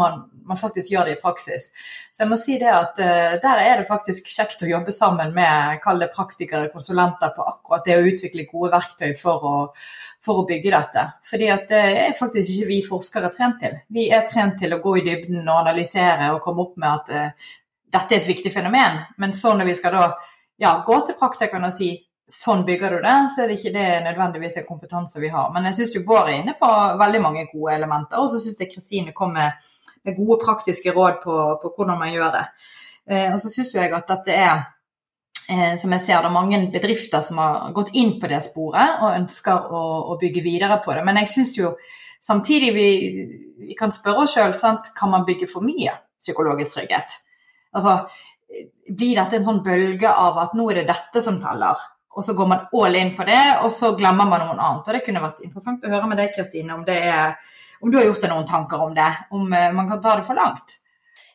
man, faktisk gjør det i praksis. Så jeg må si det at uh, der er det faktisk kjekt å jobbe sammen med kall det praktikere, konsulenter på akkurat det å utvikle gode verktøy for å, for å bygge dette. Fordi at det er faktisk ikke vi forskere trent til. Vi er trent til å gå i dybden og analysere og komme opp med at uh, dette er et viktig fenomen. Men så når vi skal da ja, gå til praktikerne og si sånn bygger du det, så er det ikke det nødvendigvis en kompetanse vi har. Men jeg syns Bård er inne på veldig mange gode elementer. Og så syns jeg Kristine kom med, med, gode praktiske råd på, på hvordan man gjør det. Eh, og så syns jeg at dette er eh, som jeg ser det er mange bedrifter som har gått inn på det sporet og ønsker å, å bygge videre på det. Men jeg syns jo samtidig vi, vi kan spørre oss sjøl kan man bygge for mye psykologisk trygghet. Altså, blir dette en sånn bølge av at nå er det dette som teller? og så går man all in på det, og så glemmer man noen annet. Og Det kunne vært interessant å høre med deg, Kristine, om, om, du har gjort deg noen tanker om det. Om uh, man kan ta det for langt.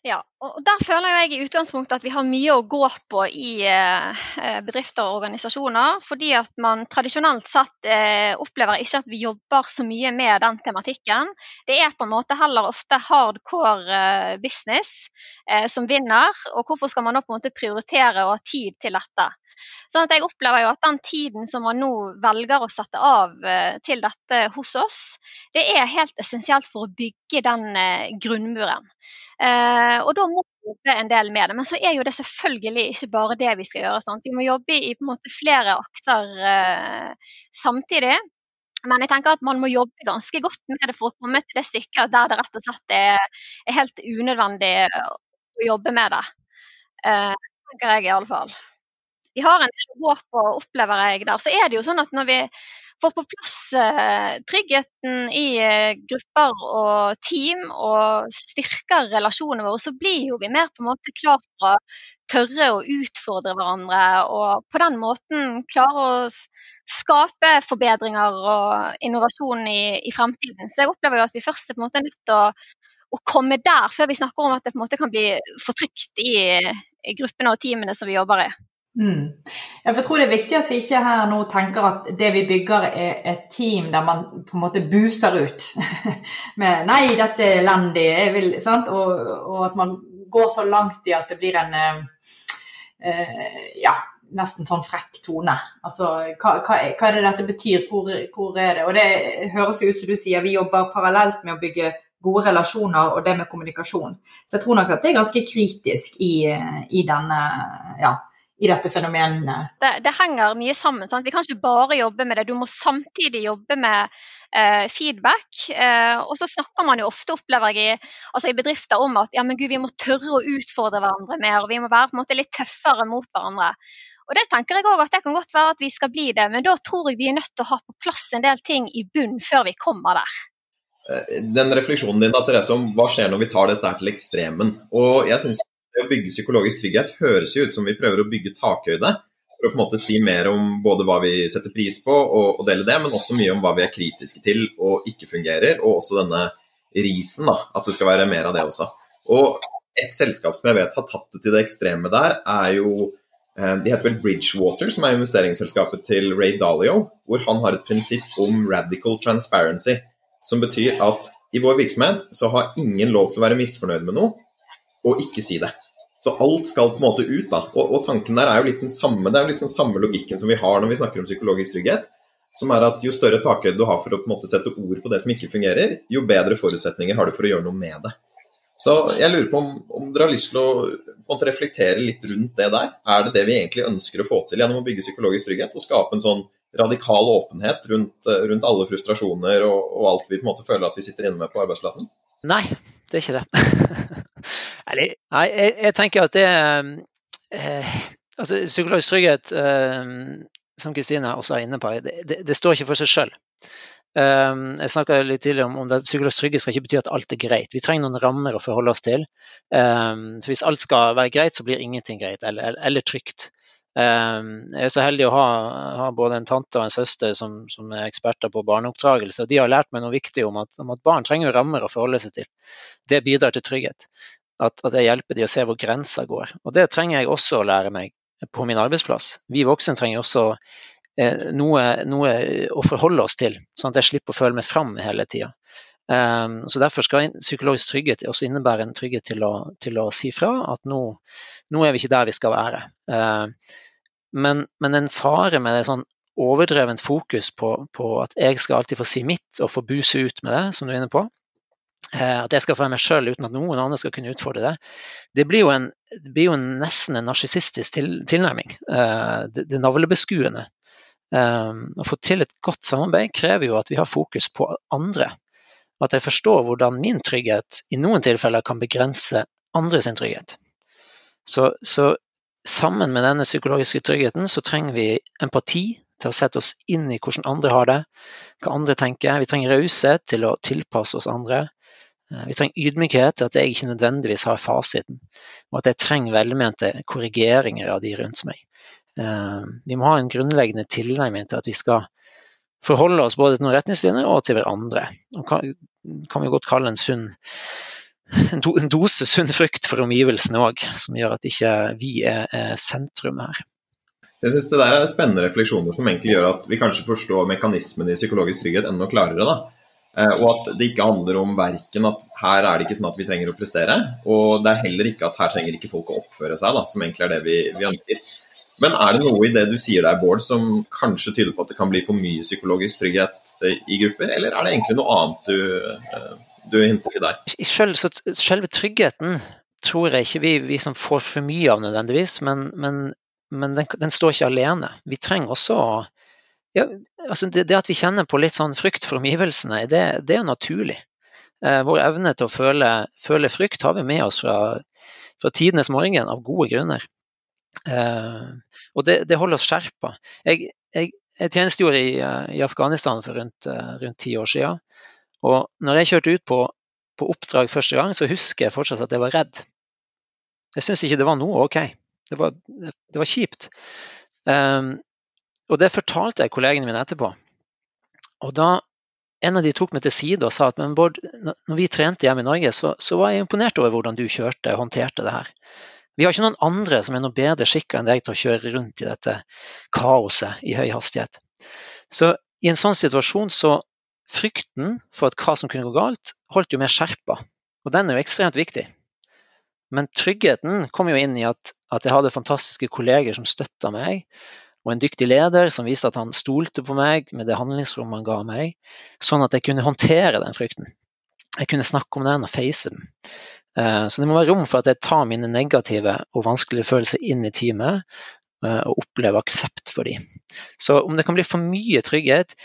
Ja, og Der føler jeg i utgangspunktet at vi har mye å gå på i uh, bedrifter og organisasjoner. Fordi at man tradisjonelt sett opplever ikke at vi jobber så mye med den tematikken. Det er på en måte heller ofte hardcore business som vinner. Og hvorfor skal man nå på en måte prioritere å ha tid til dette? Sånn at jeg opplever jo at den tiden som man nå velger å sette av eh, til dette hos oss, det er helt essensielt for å bygge den eh, grunnmuren. Eh, og da må vi jobbe en del med det. Men så er jo det selvfølgelig ikke bare det vi skal gjøre. Sant? Vi må jobbe i på en måte flere akser samtidig. Men jeg tenker at man må jobbe ganske godt med det for å komme til det stykket der det rett og slett er, er helt unødvendig å jobbe med det. Uh, tenker jeg i alle fall vi har en del å gå på, opplever jeg der. Så er det jo sånn at når vi får på plass uh, tryggheten i uh, grupper og team og styrker relasjonene våre, så blir jo vi mer på en måte klar for å tørre å utfordre hverandre og på den måten klare å skape forbedringer og innovasjon i, i fremtiden. Så jeg opplever jo at vi først er på en måte nødt til å, å komme der, før vi snakker om at det på en måte kan bli for trygt i, i gruppene og teamene som vi jobber i. Mm. Jeg tror det er viktig at vi ikke her nå tenker at det vi bygger er et team der man på en måte buser ut *laughs* med 'nei, dette er elendig', og, og, at man går så langt i at det blir en eh, eh, ja, nesten sånn frekk tone. Altså, hva, hva, hva, er det dette betyr? Hvor, hvor, er det? Og det høres jo ut som du sier, vi jobber parallelt med å bygge gode relasjoner og det med kommunikasjon. Så jeg tror nok at det er ganske kritisk i, i denne ja, i dette fenomenet. Det, det henger mye sammen. Sant? Vi kan ikke bare jobbe med det. Du må samtidig jobbe med eh, feedback. Eh, og så snakker man jo ofte, opplever jeg, altså i bedrifter om at ja, men Gud, vi må tørre å utfordre hverandre mer, og vi må være på en måte litt tøffere mot hverandre. Og Det tenker jeg også at det kan godt være at vi skal bli det, men da tror jeg vi er nødt til å ha på plass en del ting i bunn før vi kommer der. Eh, den refleksjonen din da, Therese, om hva skjer når vi tar dette her til ekstremen. Og jeg synes det Å bygge psykologisk trygghet høres jo ut som vi prøver å bygge takhøyde for å på en måte si mer om både hva vi setter pris på og, og, dele det, men også mye om hva vi er kritiske til og ikke fungerer, og også denne risen. da, At det skal være mer av det også. Og Et selskap som jeg vet har tatt det til det ekstreme der, er jo Eh, de heter vel Bridgewater, som er investeringsselskapet til Ray Dalio, hvor han har et prinsipp om radical transparency, som betyr at i vår virksomhet så har ingen lov til å være misfornøyd med noe og ikke si det. Så alt skal på en måte ut, da. Og, og tanken der er jo litt den samme det er jo litt den samme logikken som vi har når vi snakker om psykologisk trygghet. Som er at jo større takhøyde du har for å på en måte sette ord på det som ikke fungerer, jo bedre forutsetninger har du for å gjøre noe med det. Så jeg lurer på om, om dere har lyst til å reflektere litt rundt det der. Er det det vi egentlig ønsker å få til gjennom å bygge psykologisk trygghet? Og skape en sånn radikal åpenhet rundt, rundt alle frustrasjoner og, og, alt vi på en måte føler at vi sitter inne med på arbeidsplassen? Nei, det er ikke det. *laughs* Nei, jeg, jeg, tenker at det eh, altså, Psykologisk trygghet, eh, som Kristine også er inne på, det, det, det står ikke for seg sjøl. Ehm, jeg snakka litt tidligere om, at psykologisk trygghet skal ikke bety at alt er greit. Vi trenger noen rammer å forholde oss til. Ehm, for hvis alt skal være greit, så blir ingenting greit, eller, eller trygt. Ehm, jeg er så heldig å ha, ha, både en tante og en søster som, som, er eksperter på barneoppdragelse. og De har lært meg noe viktig om at, om at barn trenger rammer å forholde seg til. Det bidrar til trygghet. At, at jeg hjelper dem å se hvor grensa går. Og Det trenger jeg også å lære meg på min arbeidsplass. Vi voksne trenger også Eh, noe, noe, å forholde oss til, sånn at jeg slipper å føle meg fram hele tida. Um, så Derfor skal psykologisk trygghet også innebære en trygghet til å, til å si fra at nå, nå, er vi ikke der vi skal være. Uh, men, men, en fare med det sånn overdrevent fokus på, på, at jeg skal alltid få si mitt og få buse ut med det, som du er inne på, at jeg skal få være meg sjøl uten at noen andre skal kunne utfordre det, det blir jo, en, blir jo en, nesten en narsissistisk til, tilnærming. Uh, det, det navlebeskuende. Um, å få til et godt samarbeid krever jo at vi har fokus på andre. At jeg forstår hvordan min trygghet i noen tilfeller kan begrense andre sin trygghet. Så, så sammen med denne psykologiske tryggheten så trenger vi empati til å sette oss inn i hvordan andre har det, hva andre tenker. Vi trenger raushet til å tilpasse oss andre. Eh, vi trenger ydmykhet til at jeg ikke nødvendigvis har fasiten, og at jeg trenger velmente korrigeringer av de rundt meg. Eh, vi må ha en grunnleggende tilnærming til at vi skal forholde oss både til noen retningslinjer og til hverandre. Og kan, vi godt kalle en sunn en, do, en dose sunn frykt for omgivelsene òg, som gjør at ikke vi er, er sentrum her. Jeg synes Det der er spennende refleksjoner som egentlig gjør at vi kanskje forstår mekanismen i psykologisk trygghet enda klarere. da. Eh, og at det ikke handler om verken at her er det ikke sånn at vi trenger å prestere, og det er heller ikke at her trenger ikke folk å oppføre seg, da, som egentlig er det vi, vi ønsker. Men er det noe i det du sier der, Bård, som kanskje tyder på at det kan bli for mye psykologisk trygghet eh, i grupper, eller er det egentlig noe annet du, eh, du hinter til der? Selv, selve tryggheten tror jeg ikke vi, vi, som får for mye av nødvendigvis, men, men, men den, den, står ikke alene. Vi trenger også ja, altså det, det, at vi kjenner på litt sånn frykt for omgivelsene, det, det er naturlig. Eh, vår evne til å føle, føle, frykt har vi med oss fra, fra tidenes morgen av gode grunner. Eh, og det, det, holder oss skjerpa. Jeg, jeg, jeg tjenestegjorde i, uh, i, Afghanistan for rundt, uh, rundt ti år siden. Og når jeg kjørte ut på, på, oppdrag første gang, så husker jeg fortsatt at jeg var redd. Jeg syns ikke det var noe OK. Det var, det var kjipt. Um, og det fortalte jeg kollegene mine etterpå. Og da en av de tok meg til side og sa at men Bård, når vi trente hjemme i Norge, så, så var jeg imponert over hvordan du kjørte og håndterte det her. Vi har ikke noen andre som er noe bedre skikka enn deg til å kjøre rundt i dette kaoset i høy hastighet. Så i en sånn situasjon så frykten for at hva som kunne gå galt, holdt jo mer skjerpa. Og den er jo ekstremt viktig. Men tryggheten kom jo inn i at, at jeg hadde fantastiske kolleger som støtta meg, og en dyktig leder som viste at han stolte på meg med det handlingsrommet han ga meg, sånn at jeg kunne håndtere den frykten. Jeg kunne snakke om den og face den. Eh, så det må være rom for at jeg tar mine negative og vanskelige følelser inn i teamet eh, og opplever aksept for dem. Så om det kan bli for mye trygghet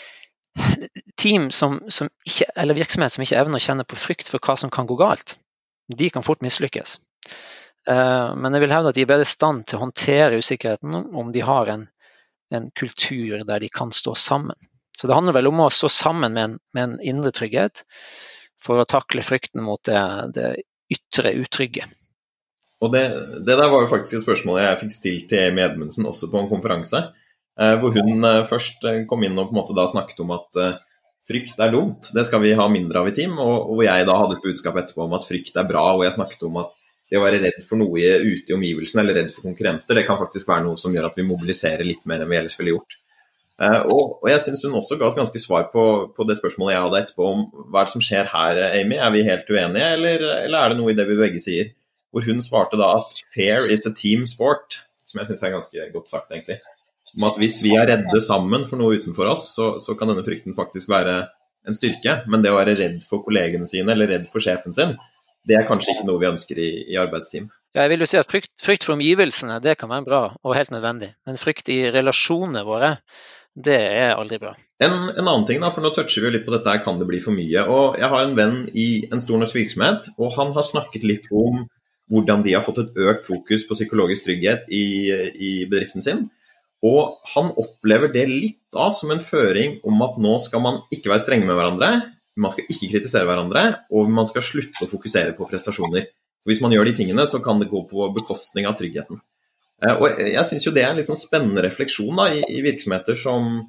team som, som ikke, eller virksomhet som ikke evner å kjenne på frykt for hva som kan gå galt, de kan fort mislykkes. Eh, men jeg vil hevde at de er bedre i stand til å håndtere usikkerheten om de har en, en, kultur der de kan stå sammen. Så det handler vel om å stå sammen med en, med en indre trygghet for å takle frykten mot det, det ytre utrygge. Og det, det, der var jo faktisk et spørsmål jeg fikk stilt til Amy Edmundsen også på en konferanse. Eh, hvor hun eh, først eh, kom inn og på en måte da snakket om at frykt er dumt, det skal vi ha mindre av i team. Og hvor jeg da hadde et budskap etterpå om at frykt er bra, og jeg snakket om at det å være redd for noe ute i omgivelsene eller redd for konkurrenter, det kan faktisk være noe som gjør at vi mobiliserer litt mer enn vi ellers ville gjort. Og, og jeg syns hun også ga et ganske svar på, på, det spørsmålet jeg hadde etterpå om hva er det som skjer her, Amy? Er vi helt uenige, eller, eller er det noe i det vi begge sier? Hvor hun svarte da at fair is a team sport, som jeg syns er ganske godt sagt, egentlig. Om at hvis vi er redde sammen for noe utenfor oss, så, så, kan denne frykten faktisk være en styrke. Men det å være redd for kollegene sine eller redd for sjefen sin, det er kanskje ikke noe vi ønsker i, i arbeidsteam. Ja, jeg vil jo si at frykt, frykt, for omgivelsene det kan være bra og helt nødvendig. Men frykt i relasjonene våre, det er aldri bra. En, en, annen ting, da, for nå toucher vi jo litt på dette, kan det bli for mye. Og Jeg har en venn i en stor norsk virksomhet, og han har snakket litt om hvordan de har fått et økt fokus på psykologisk trygghet i, i bedriften sin. Og han opplever det litt da som en føring om at nå skal man ikke være strenge med hverandre, man skal ikke kritisere hverandre, og man skal slutte å fokusere på prestasjoner. Hvis man gjør de tingene, så kan det gå på bekostning av tryggheten. Eh, og Jeg syns jo det er en litt sånn spennende refleksjon da, i, virksomheter som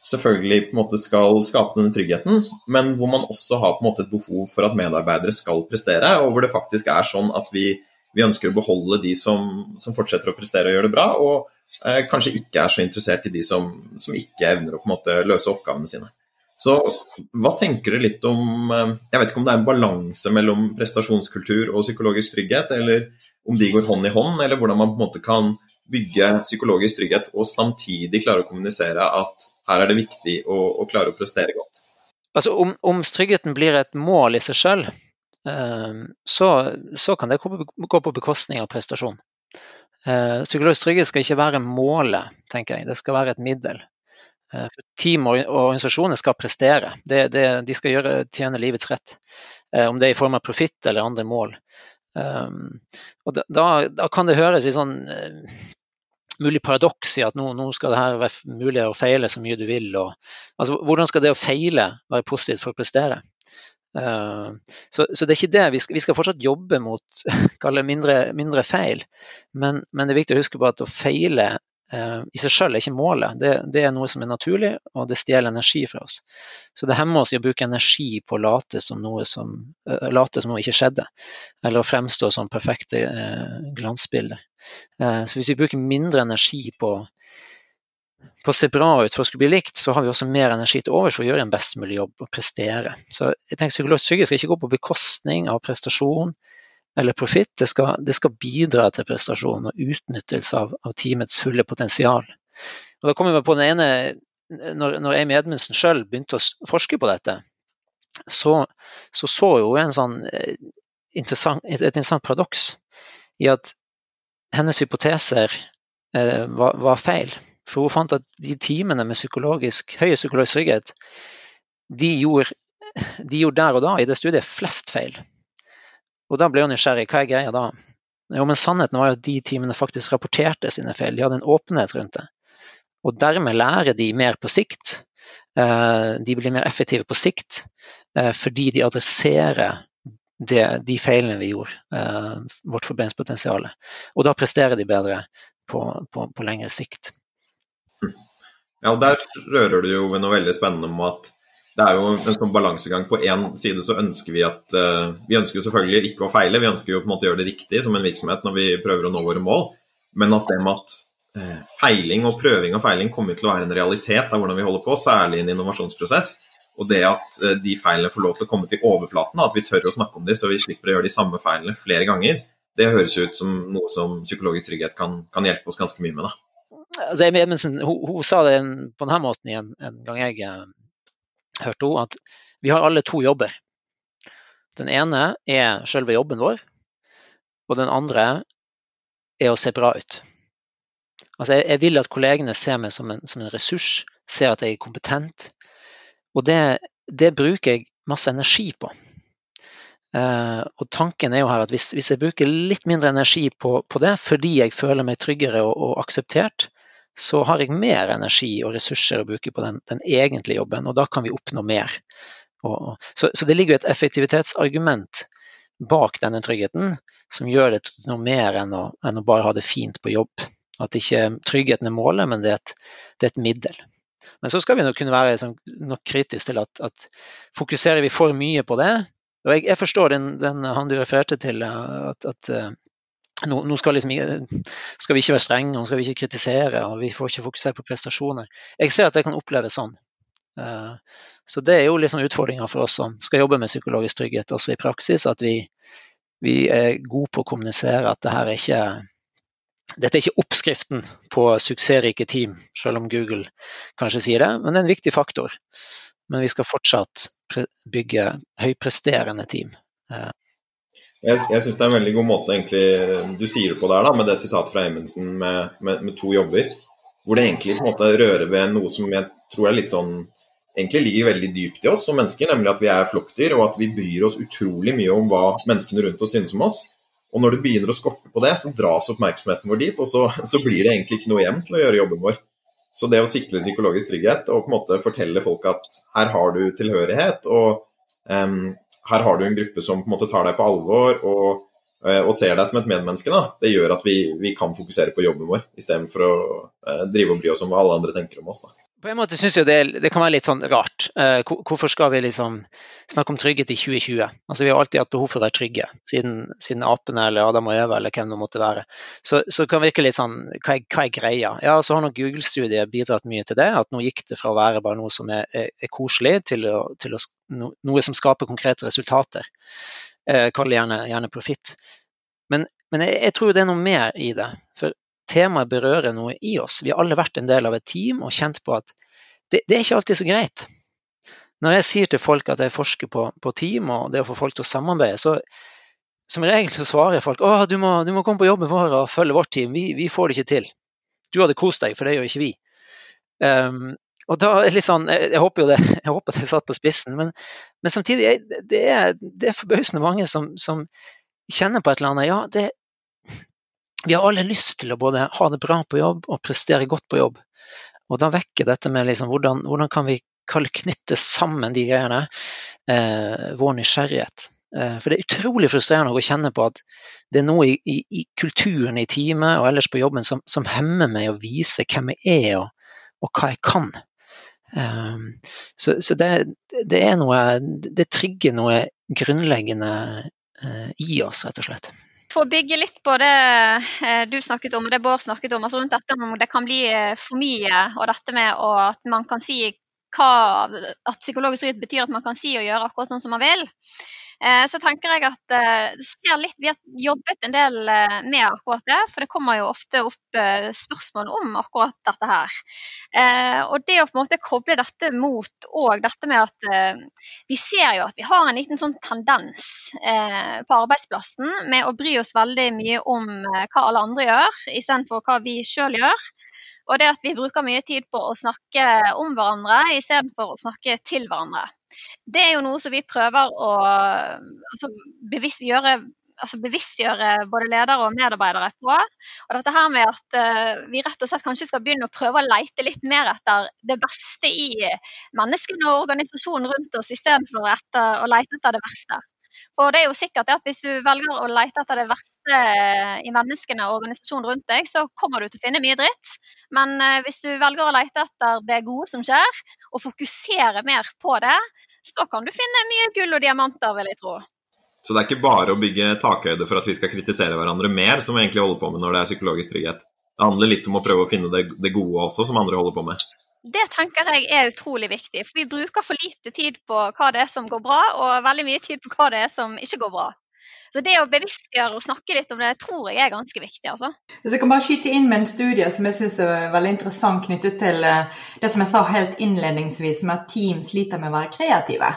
selvfølgelig på en måte skal skape denne tryggheten, men hvor man også har på en måte et behov for at medarbeidere skal prestere, og hvor det faktisk er sånn at vi, vi ønsker å beholde de som, som fortsetter å prestere og gjøre det bra, og Eh, kanskje ikke er så interessert i de som, som ikke evner å på en måte løse oppgavene sine. Så hva tenker du litt om eh, Jeg vet ikke om det er en balanse mellom prestasjonskultur og psykologisk trygghet, eller om de går hånd i hånd, eller hvordan man på en måte kan bygge psykologisk trygghet og samtidig klare å kommunisere at her er det viktig å, å klare å prestere godt. Altså Om, om tryggheten blir et mål i seg selv, eh, så, så, kan det gå på bekostning av prestasjon. Eh, psykologisk trygghet skal ikke være målet, tenker jeg. Det skal være et middel. Eh, for team og organisasjoner skal prestere. Det, det, de skal gjøre, tjene livets rett. Eh, om det er i form av profitt eller andre mål. og da, da, kan det høres litt sånn mulig paradoks i at nå, nå, skal det her være mulig å feile så mye du vil. Og, altså, hvordan skal det å feile være positivt for å prestere? Uh, så, så, det er ikke det. Vi skal, vi skal fortsatt jobbe mot *laughs* mindre, mindre, feil. Men, men, det er viktig å huske på at å feile i seg selv er ikke målet. Det, det, er noe som er naturlig, og det stjeler energi fra oss. Så det hemmer oss i å bruke energi på å late som noe som, uh, late som noe ikke skjedde. Eller å fremstå som perfekte glansbilder. så hvis vi bruker mindre energi på på å se bra ut for å skulle bli likt, så har vi også mer energi til overs for å gjøre en best mulig jobb og prestere. Så jeg tenker Psykologisk trygghet skal ikke gå på bekostning av prestasjon eller profitt. Det, det, skal bidra til prestasjon og utnyttelse av, av teamets fulle potensial. Og da kommer vi på den ene, når, når Amy Edmundsen sjøl begynte å forske på dette, så så, så jo en sånn eh, interessant, et, interessant paradoks i at hennes hypoteser eh, var, var feil. For hun fant at de timene med psykologisk, høy psykologisk trygghet, de gjorde, de gjorde, der og da i det studiet flest feil. Og da ble hun nysgjerrig. Hva er greia da? Jo, men Sannheten var jo at de teamene faktisk rapporterte sine feil. De hadde en åpenhet rundt det. Og dermed lærer de mer på sikt. Eh, de blir mer effektive på sikt eh, fordi de adresserer det, de feilene vi gjorde, eh, vårt forbedringspotensial. Og da presterer de bedre på, på, på lengre sikt. Ja, og Der rører du jo ved noe veldig spennende om at det er jo en sånn balansegang. På én side så ønsker vi at uh, Vi ønsker jo selvfølgelig ikke å feile, vi ønsker jo på en måte å gjøre det riktig som en virksomhet når vi prøver å nå våre mål, men at det med at uh, feiling og prøving og feiling kommer til å være en realitet av hvordan vi holder på, særlig i en innovasjonsprosess. Og det at uh, de feilene får lov til å komme til overflaten, at vi tør å snakke om dem så vi slipper å gjøre de samme feilene flere ganger, det høres ut som noe som psykologisk trygghet kan, kan hjelpe oss ganske mye med. da altså Amy hun, hun, sa det på denne måten igjen en gang jeg hørte hun at vi har alle to jobber. Den ene er selve jobben vår, og den andre er å se bra ut. Altså jeg, jeg vil at kollegene ser meg som en, som en, ressurs, ser at jeg er kompetent, Og det, det bruker jeg masse energi på. Uh, og tanken er jo her at hvis, hvis, jeg bruker litt mindre energi på, på det fordi jeg føler meg tryggere og, og, akseptert, så har jeg mer energi og ressurser å bruke på den, den egentlige jobben, og da kan vi oppnå mer. Og, så, så, det ligger jo et effektivitetsargument bak denne tryggheten som gjør det noe mer enn å, enn å bare ha det fint på jobb. At ikke tryggheten er målet, men det er et, det er et middel. Men så skal vi nok kunne være liksom, nok kritisk til at, at fokuserer vi for mye på det, og jeg, jeg forstår den, den, han du refererte til, at, at eh, nå, nå skal, liksom, skal, vi ikke være strenge, nå skal vi ikke kritisere, og vi får ikke fokusere på prestasjoner. Jeg ser at det kan oppleves sånn. Eh, så det er jo liksom utfordringa for oss som skal jobbe med psykologisk trygghet også i praksis, at vi, vi er gode på å kommunisere at det her er ikke dette er ikke oppskriften på suksessrike team, selv om Google kanskje sier det, men det er en viktig faktor men vi skal fortsatt bygge høypresterende team. Jeg, jeg syns det er en veldig god måte egentlig, du sier det på der, da, med det sitatet fra Amundsen med, med, med, to jobber. Hvor det egentlig på en måte rører ved noe som jeg tror er litt sånn egentlig ligger veldig dypt i oss som mennesker, nemlig at vi er flokkdyr, og at vi bryr oss utrolig mye om hva menneskene rundt oss synes om oss. Og når det begynner å skorte på det, så dras oppmerksomheten vår dit, og så, så blir det egentlig ikke noe hjem til å gjøre jobben vår. Så det å sikre psykologisk trygghet og på en måte fortelle folk at her har du tilhørighet, og um, her har du en gruppe som på en måte tar deg på alvor og, uh, og ser deg som et medmenneske, da, det gjør at vi, vi kan fokusere på jobben vår istedenfor å uh, drive og bry oss om hva alle andre tenker om oss. da. På en måte syns jeg det, det, kan være litt sånn rart. Eh, hvorfor skal vi liksom snakke om trygghet i 2020? Altså Vi har alltid hatt behov for å være trygge, siden, siden apene eller Adam og Eva eller hvem det måtte være. Så, så kan virke litt sånn hva er, hva er greia? Ja, så har nok Google-studiet bidratt mye til det. At nå gikk det fra å være bare noe som er, er, er koselig, til, å, til å, noe som skaper konkrete resultater. Eh, Kall det gjerne, gjerne profitt. Men, men jeg, jeg tror det er noe mer i det. For temaet berører noe i oss. Vi har alle vært en del av et team og kjent på at det, det er ikke alltid så greit. Når jeg sier til folk at jeg forsker på, på, team og det å få folk til å samarbeide, så som regel så svarer folk at du, du, må komme på jobben vår og følge vårt team, vi, vi, får det ikke til. Du hadde kost deg, for det gjør ikke vi. Um, og da er litt sånn, Jeg, jeg håper jo det, jeg håper at jeg satt på spissen, men, men samtidig det er det er forbausende mange som, som, kjenner på et eller annet. Ja, det, vi har alle lyst til å både ha det bra på jobb og prestere godt på jobb. Og da vekker dette med liksom, hvordan, hvordan, kan vi knytte sammen de greiene, eh, vår nysgjerrighet. Eh, for det er utrolig frustrerende å kjenne på at det er noe i, i, i kulturen i teamet og ellers på jobben som, som, hemmer meg å vise hvem jeg er og, og hva jeg kan. Eh, så, så det, det, er noe Det trigger noe grunnleggende uh, i oss, rett og slett for å bygge litt på det eh, du snakket om det Bård snakket om, altså rundt dette om det kan bli eh, for mye, og dette med at man kan si hva, at psykologisk trygghet betyr at man kan si og gjøre akkurat sånn som man vil. Eh, så tenker jeg at eh, litt, Vi har jobbet en del eh, med akkurat det, for det kommer jo ofte opp spørsmål om akkurat dette her. Og det å på en måte koble dette mot og dette med at vi ser jo at vi har en liten sånn tendens på arbeidsplassen med å bry oss veldig mye om hva alle andre gjør, istedenfor hva vi sjøl gjør. Og det at vi bruker mye tid på å snakke om hverandre istedenfor å snakke til hverandre. Det er jo noe som vi prøver å altså, bevisstgjøre, altså, bevisstgjøre både ledere og medarbeidere på. Og dette her med at uh, vi rett og slett kanskje skal begynne å prøve å leite litt mer etter det beste i menneskene og organisasjonen rundt oss, istedenfor å leite etter det verste. For det er jo sikkert at hvis du velger å lete etter det verste i menneskene og organisasjonen rundt deg, så kommer du til å finne mye dritt. Men eh, hvis du velger å lete etter det gode som skjer, og fokusere mer på det, så kan du finne mye gull og diamanter, vil jeg tro. Så det er ikke bare å bygge takhøyde for at vi skal kritisere hverandre mer, som vi egentlig holder på med når det er psykologisk trygghet. Det handler litt om å prøve å finne det gode også, som andre holder på med. Det tenker jeg er utrolig viktig. For vi bruker for lite tid på hva det er som går bra, og veldig mye tid på hva det er som ikke går bra. Så det å bevisstgjøre og snakke litt om det, tror jeg er ganske viktig. altså. Jeg kan bare skyte inn med en studie som jeg syns er veldig interessant knyttet til eh, det som jeg sa helt innledningsvis, med at team sliter med å være kreative.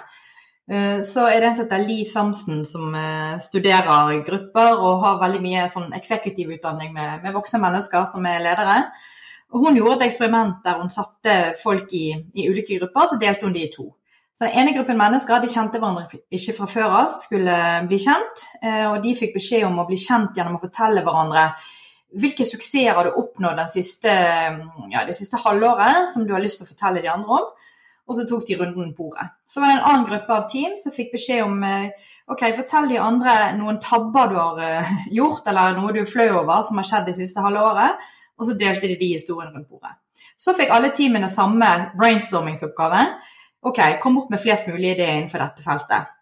Eh, så er det en som heter Lee Thompson, som eh, studerer grupper og har veldig mye sånn utdanning med, med voksne mennesker som er ledere. Og hun gjorde et eksperiment der hun satte folk i, i ulike grupper, så delte hun de i to. Så den ene gruppen mennesker de kjente hverandre ikke fra før av, skulle bli kjent. Eh, og de fikk beskjed om å bli kjent gjennom å fortelle hverandre hvilke suksesser har du oppnådd siste, ja, det siste halvåret som du har lyst til å fortelle de andre om. Og så tok de runden på bordet. Så var det en annen gruppe av team som fikk beskjed om eh, ok, fortell de andre noen tabber du har eh, gjort, eller noe du er flau over som har skjedd det siste halve året. Og så delte de de historiene rundt bordet. Så fikk alle teamene samme brainstormingsoppgave. Ok, kom opp med flest mulig ideer innenfor dette feltet.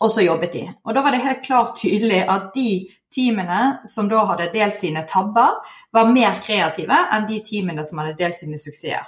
Og så jobbet de. Og da var det helt klart tydelig at de teamene som da hadde delt sine tabber, var mer kreative enn de teamene som hadde delt sine suksesser.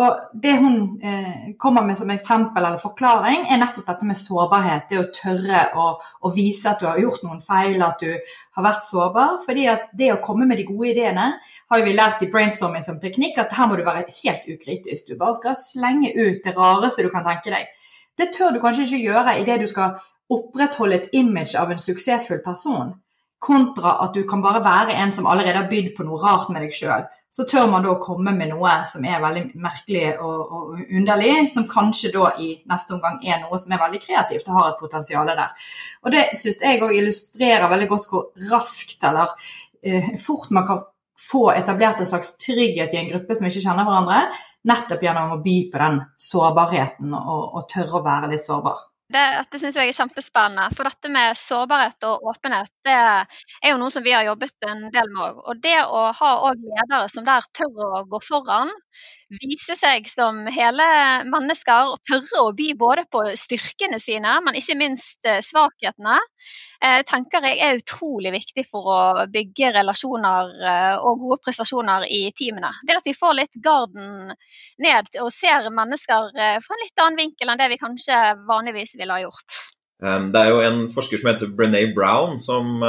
Og Det hun eh, kommer med som eksempel eller forklaring, er nettopp dette med sårbarhet. Det å tørre å, å, vise at du har gjort noen feil, at du har vært sårbar. fordi at det å komme med de gode ideene har vi lært i brainstorming som teknikk at her må du være helt ukritisk. Du bare skal slenge ut det rareste du kan tenke deg. Det tør du kanskje ikke gjøre idet du skal opprettholde et image av en suksessfull person, kontra at du kan bare være en som allerede har bydd på noe rart med deg sjøl så tør man da komme med noe som er veldig merkelig og, og, underlig, som kanskje da i neste omgang er noe som er veldig kreativt og har et potensial der. Og Det syns jeg òg illustrerer veldig godt hvor raskt eller eh, fort man kan få etablert en slags trygghet i en gruppe som ikke kjenner hverandre, nettopp gjennom å by på den sårbarheten og, og tørre å være litt sårbar. Det, det syns jeg er kjempespennende. For dette med sårbarhet og åpenhet, det er jo noe som vi har jobbet en del med. Og det å ha ledere som der tør å gå foran, vise seg som hele mennesker og tørre å by både på styrkene sine, men ikke minst eh, svakhetene, eh, tenker jeg er utrolig viktig for å bygge relasjoner eh, og gode prestasjoner i teamene. Det at vi får litt garden ned og ser mennesker fra en litt annen vinkel enn det vi kanskje vanligvis ville ha gjort. Det er jo en forsker som heter Brené Brown, som,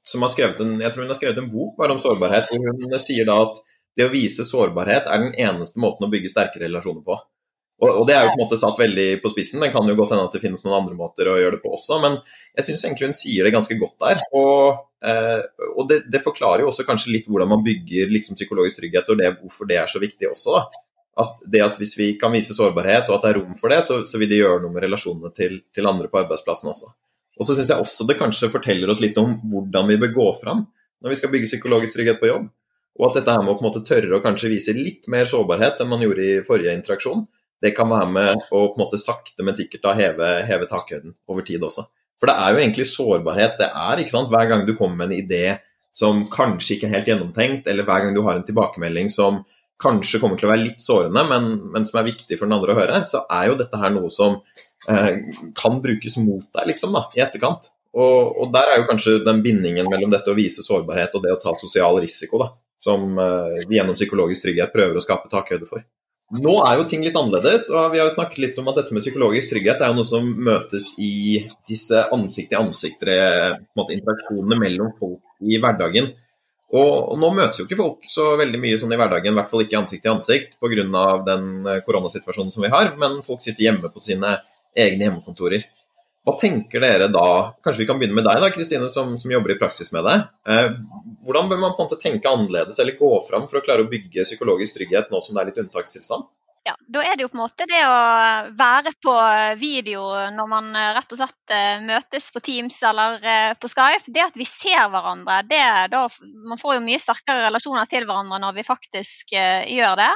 som har skrevet en, jeg tror hun har skrevet en bok bare om sårbarhet. hvor Hun sier da at det å vise sårbarhet er den eneste måten å bygge sterke relasjoner på. Og, og, det er jo på en måte satt veldig på spissen. Det kan jo godt hende at det finnes noen andre måter å gjøre det på også, men jeg syns egentlig hun sier det ganske godt der. Og, eh, og det, det, forklarer jo også kanskje litt hvordan man bygger liksom, psykologisk trygghet, og det, hvorfor det er så viktig også. da. At det at Hvis vi kan vise sårbarhet, og at det er rom for det, så, så vil det gjøre noe med relasjonene til, til andre på arbeidsplassen også. Og så syns jeg også det kanskje forteller oss litt om hvordan vi bør gå fram når vi skal bygge psykologisk trygghet på jobb. Og at dette her med å på en måte tørre å kanskje vise litt mer sårbarhet enn man gjorde i forrige interaksjon, det kan være med å på en måte sakte, men sikkert da heve, heve takhøyden over tid også. For det er jo egentlig sårbarhet. Det er ikke sant, hver gang du kommer med en idé som kanskje ikke er helt gjennomtenkt, eller hver gang du har en tilbakemelding som kanskje kommer til å være litt sårende, men, men som er viktig for den andre å høre, så er jo dette her noe som eh, kan brukes mot deg liksom da, i etterkant. Og, og, der er jo kanskje den bindingen mellom dette å vise sårbarhet og det å ta sosial risiko, da, som eh, gjennom psykologisk trygghet prøver å skape takhøyde for. Nå er jo ting litt annerledes, og vi har jo snakket litt om at dette med psykologisk trygghet er jo noe som møtes i disse ansikt-til-ansikt-interaksjonene mellom folk i hverdagen. Og, nå møtes jo ikke folk så veldig mye sånn i hverdagen, i hvert fall ikke ansikt til ansikt pga. den eh, koronasituasjonen som vi har, men folk sitter hjemme på sine egne hjemmekontorer. Hva tenker dere da? Kanskje vi kan begynne med deg, da, Kristine, som, som, jobber i praksis med det. Eh, hvordan bør man på en måte tenke annerledes eller gå fram for å klare å bygge psykologisk trygghet nå som det er litt unntakstilstand? Ja, Da er det jo på en måte det å være på video når man eh, rett og slett eh, møtes på Teams eller eh, på Skype. Det at vi ser hverandre, det, da, man får jo mye sterkere relasjoner til hverandre når vi faktisk gjør det.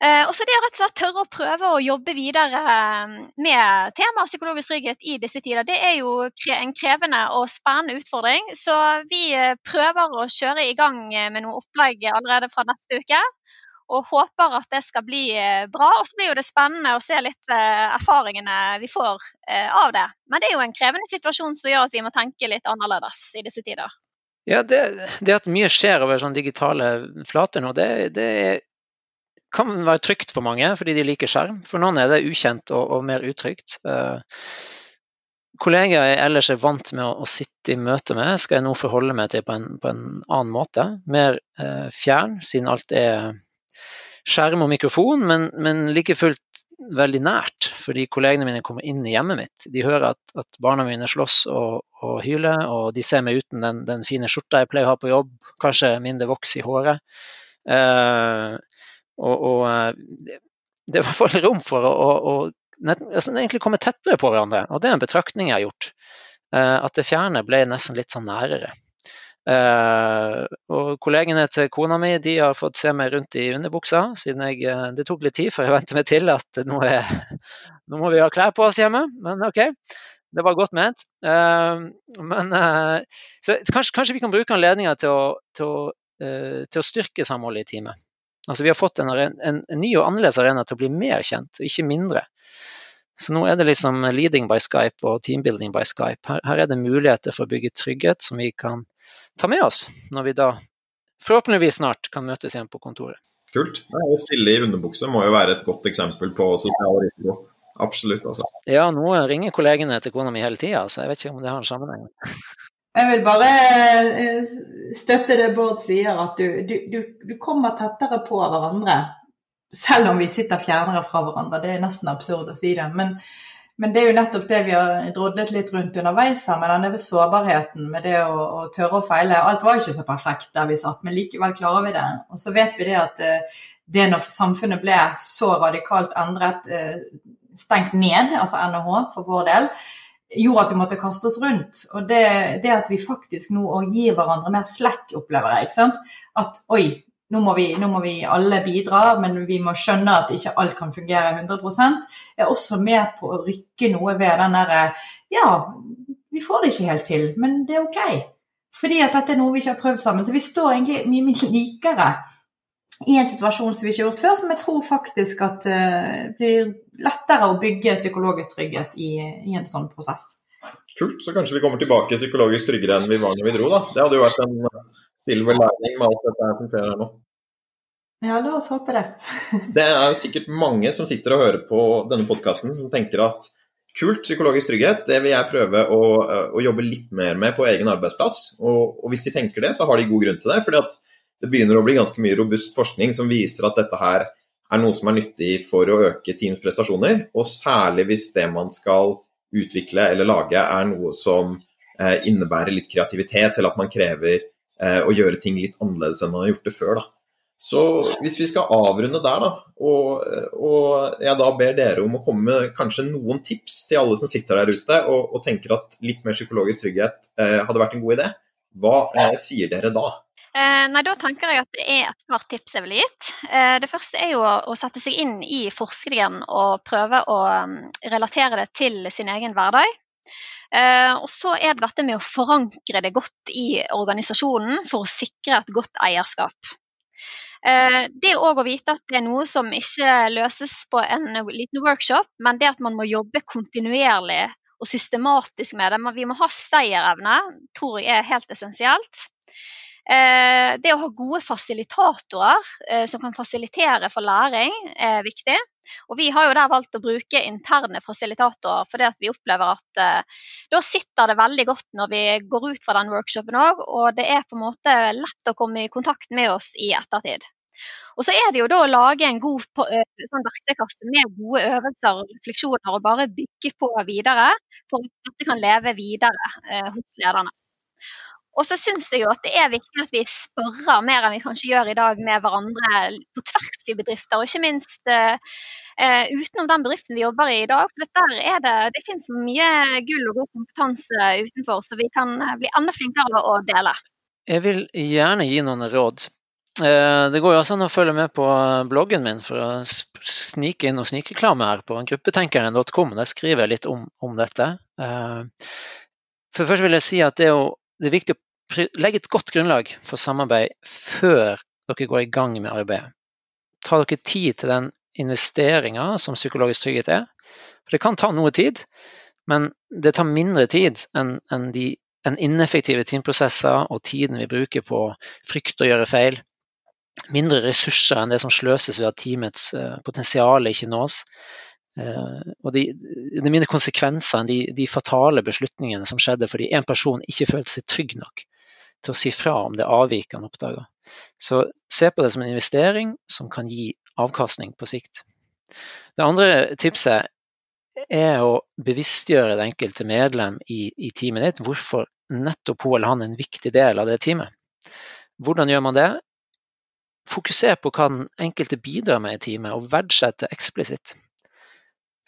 Eh, og så det å rett og slett tørre å prøve å jobbe videre eh, med temaet psykologisk trygghet i disse tider, det er jo en krevende og spennende utfordring. Så vi eh, prøver å kjøre i gang med noe opplegg allerede fra neste uke. Og håper at det skal bli bra. Og så blir det spennende å se litt erfaringene vi får av det. Men det er jo en krevende situasjon som gjør at vi må tenke litt annerledes i disse tider. Ja, det, det at mye skjer over sånne digitale flater nå, det, det er kan være trygt for mange fordi de liker skjerm. For noen er det ukjent og, og mer utrygt. Eh, kollegaer jeg ellers er vant med å, å, sitte i møte med, skal jeg nå forholde meg til på en, på en annen måte. Mer eh, fjern, siden alt er skjerm og mikrofon, men, men like fullt veldig nært. Fordi kollegene mine kommer inn i hjemmet mitt. De hører at, at barna mine slåss og, og, hyler, og de ser meg uten den, den, fine skjorta jeg pleier å ha på jobb, kanskje mindre voks i håret. Eh, og, og, eh, det er i hvert fall rom for å, å, altså, egentlig komme tettere på hverandre. Og det er en betraktning jeg har gjort. Eh, at det fjerne ble nesten litt sånn nærere. Uh, og kollegene til kona mi de har fått se meg rundt i underbuksa, siden jeg, uh, det tok litt tid før jeg vente meg til at nå, er, nå, må vi ha klær på oss hjemme. Men OK, det var godt ment. Uh, men så kanskje, kanskje, vi kan bruke anledninga til, til, til, å styrke samholdet i teamet. Altså, vi har fått en, en, en, ny og annerledes arena til å bli mer kjent, ikke mindre. Så nå er det liksom leading by Skype og teambuilding by Skype. Her, her er det muligheter for å bygge trygghet som vi kan ta med oss når vi da forhåpentligvis snart kan møtes igjen på kontoret. Kult. Å stille i underbukse må jo være et godt eksempel på sosial risiko. Absolutt, altså. Ja, nå ringer kollegene til kona mi hele tida, så jeg vet ikke om det har en sammenheng. Jeg vil bare eh, støtte det Bård sier, at du, du, du, kommer tettere på hverandre. Selv om vi sitter fjernere fra hverandre. Det er nesten absurd å si det. Men men det er jo nettopp det vi har drodlet litt rundt underveis her, med denne sårbarheten, med det å, å, tørre å feile. Alt var ikke så perfekt der vi satt, men likevel klarer vi det. Og så vet vi det at eh, det når samfunnet ble så radikalt endret, eh, stengt ned, altså NHH for vår del, gjorde at vi måtte kaste oss rundt. Og det, det at vi faktisk nå gir hverandre mer slekk, opplever jeg. ikke sant? At oi, nå må, vi, nå må, vi, alle bidra, men vi må skjønne at ikke alt kan fungere 100% er også med på å rykke noe ved den derre Ja, vi får det ikke helt til, men det er OK. Fordi at dette er noe vi ikke har prøvd sammen. Så vi står egentlig mye mye likere i en situasjon som vi ikke har gjort før, som jeg tror faktisk at uh, blir lettere å bygge psykologisk trygghet i, i en sånn prosess. Kult, så kanskje vi kommer tilbake psykologisk tryggere enn vi var når vi dro, da. Det hadde jo vært en silver lining med alt dette som skjer her nå. Ja, la oss håpe det. *laughs* det er jo sikkert mange som sitter og hører på denne podkasten som tenker at kult, psykologisk trygghet, det vil jeg prøve å, å jobbe litt mer med på egen arbeidsplass. Og, og, hvis de tenker det, så har de god grunn til det. fordi at det begynner å bli ganske mye robust forskning som viser at dette her er noe som er nyttig for å øke teams prestasjoner, og særlig hvis det man skal utvikle eller lage er noe som eh, innebærer litt kreativitet, eller at man krever eh, å gjøre ting litt annerledes enn man har gjort det før. da. Så hvis vi skal avrunde der, da, og, og, jeg da ber dere om å komme med kanskje noen tips til alle som sitter der ute og, og tenker at litt mer psykologisk trygghet eh, hadde vært en god idé, hva eh, sier dere da? Eh, nei, Da tenker jeg at det er et par tips jeg ville gitt. Eh, det første er jo å, sette seg inn i forskningen og prøve å um, relatere det til sin egen hverdag. Eh, og så er det dette med å forankre det godt i organisasjonen for å sikre et godt eierskap. Det òg å vite at det er noe som ikke løses på en liten workshop, men det at man må jobbe kontinuerlig og systematisk med det. Vi må ha stayerevne, tror jeg er helt essensielt. Eh, det å ha gode fasilitatorer eh, som kan fasilitere for læring, er viktig. Og Vi har jo der valgt å bruke interne fasilitatorer, fordi vi opplever at eh, da sitter det veldig godt når vi går ut fra den workshopen òg, og det er på en måte lett å komme i kontakt med oss i ettertid. Og så er det jo da å lage en god sånn verktøykasse med gode øvelser og refleksjoner, og bare bygge på videre for at dette kan leve videre eh, hos lederne. Og så syns jeg jo at det er viktig at vi spørrer mer enn vi kanskje gjør i dag med hverandre på tvers i bedrifter, og ikke minst uh, utenom den bedriften vi jobber i i dag. For der er det, det finnes mye gull og god kompetanse utenfor, så vi kan eh, bli enda flinkere å dele. Jeg vil gjerne gi noen råd. Det går jo også an å følge med på bloggen min for å snike inn og snikreklame her på gruppetenkeren.com. Der skriver jeg litt om, om dette. For først vil jeg si at det å det er viktig å legge et godt grunnlag for samarbeid før dere går i gang med arbeidet. Ta dere tid til den investeringa som psykologisk trygghet er. For det kan ta noe tid, men det tar mindre tid enn en de en ineffektive teamprosesser og tiden vi bruker på frykt å gjøre feil. Mindre ressurser enn det som sløses ved at teamets eh, potensial ikke nås. Eh, og de, er mindre konsekvenser enn de, de, fatale beslutningene som skjedde fordi en person ikke følte seg trygg nok til å si fra om det avviket han oppdaga. Så se på det som en investering som kan gi avkastning på sikt. Det andre tipset er å bevisstgjøre det enkelte medlem i, i teamet ditt hvorfor nettopp hun eller han er en viktig del av det teamet. Hvordan gjør man det? Fokuser på hva den enkelte bidrar med i teamet, og verdsette eksplisitt.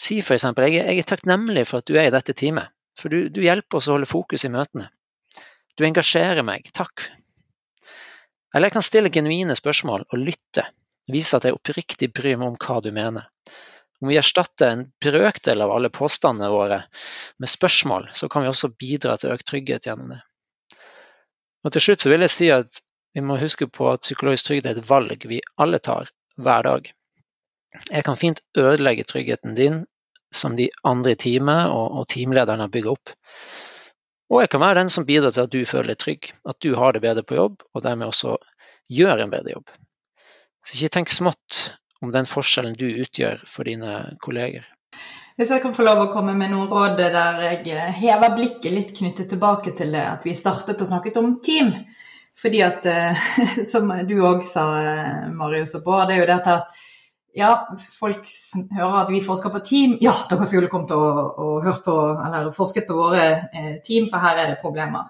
Si f.eks.: jeg, jeg er takknemlig for at du er i dette teamet, for du, du hjelper oss å holde fokus i møtene. Du engasjerer meg. Takk. Eller jeg kan stille genuine spørsmål og lytte. Vise at jeg oppriktig bryr meg om hva du mener. Om vi erstatter en brøkdel av alle påstandene våre med spørsmål, så kan vi også bidra til økt trygghet gjennom det. Og Til slutt så vil jeg si at vi må huske på at psykologisk trygghet er et valg vi alle tar hver dag. Jeg kan fint ødelegge tryggheten din som de andre i teamet og, og teamlederen har opp. Og jeg kan være den som bidrar til at du føler deg trygg, at du har det bedre på jobb, og dermed også gjør en bedre jobb. Så ikke tenk smått om den forskjellen du utgjør for dine kolleger. Hvis jeg kan få lov å komme med noen råd der jeg hever blikket litt knyttet tilbake til det at vi startet og snakket om team. Fordi at, eh, *laughs* som du òg sa, Marius og Bård, det er jo dette at ja, folk hører at vi forsker på team. Ja, dere skulle kommet og, og hørt på, eller forsket på våre eh, team, for her er det problemer.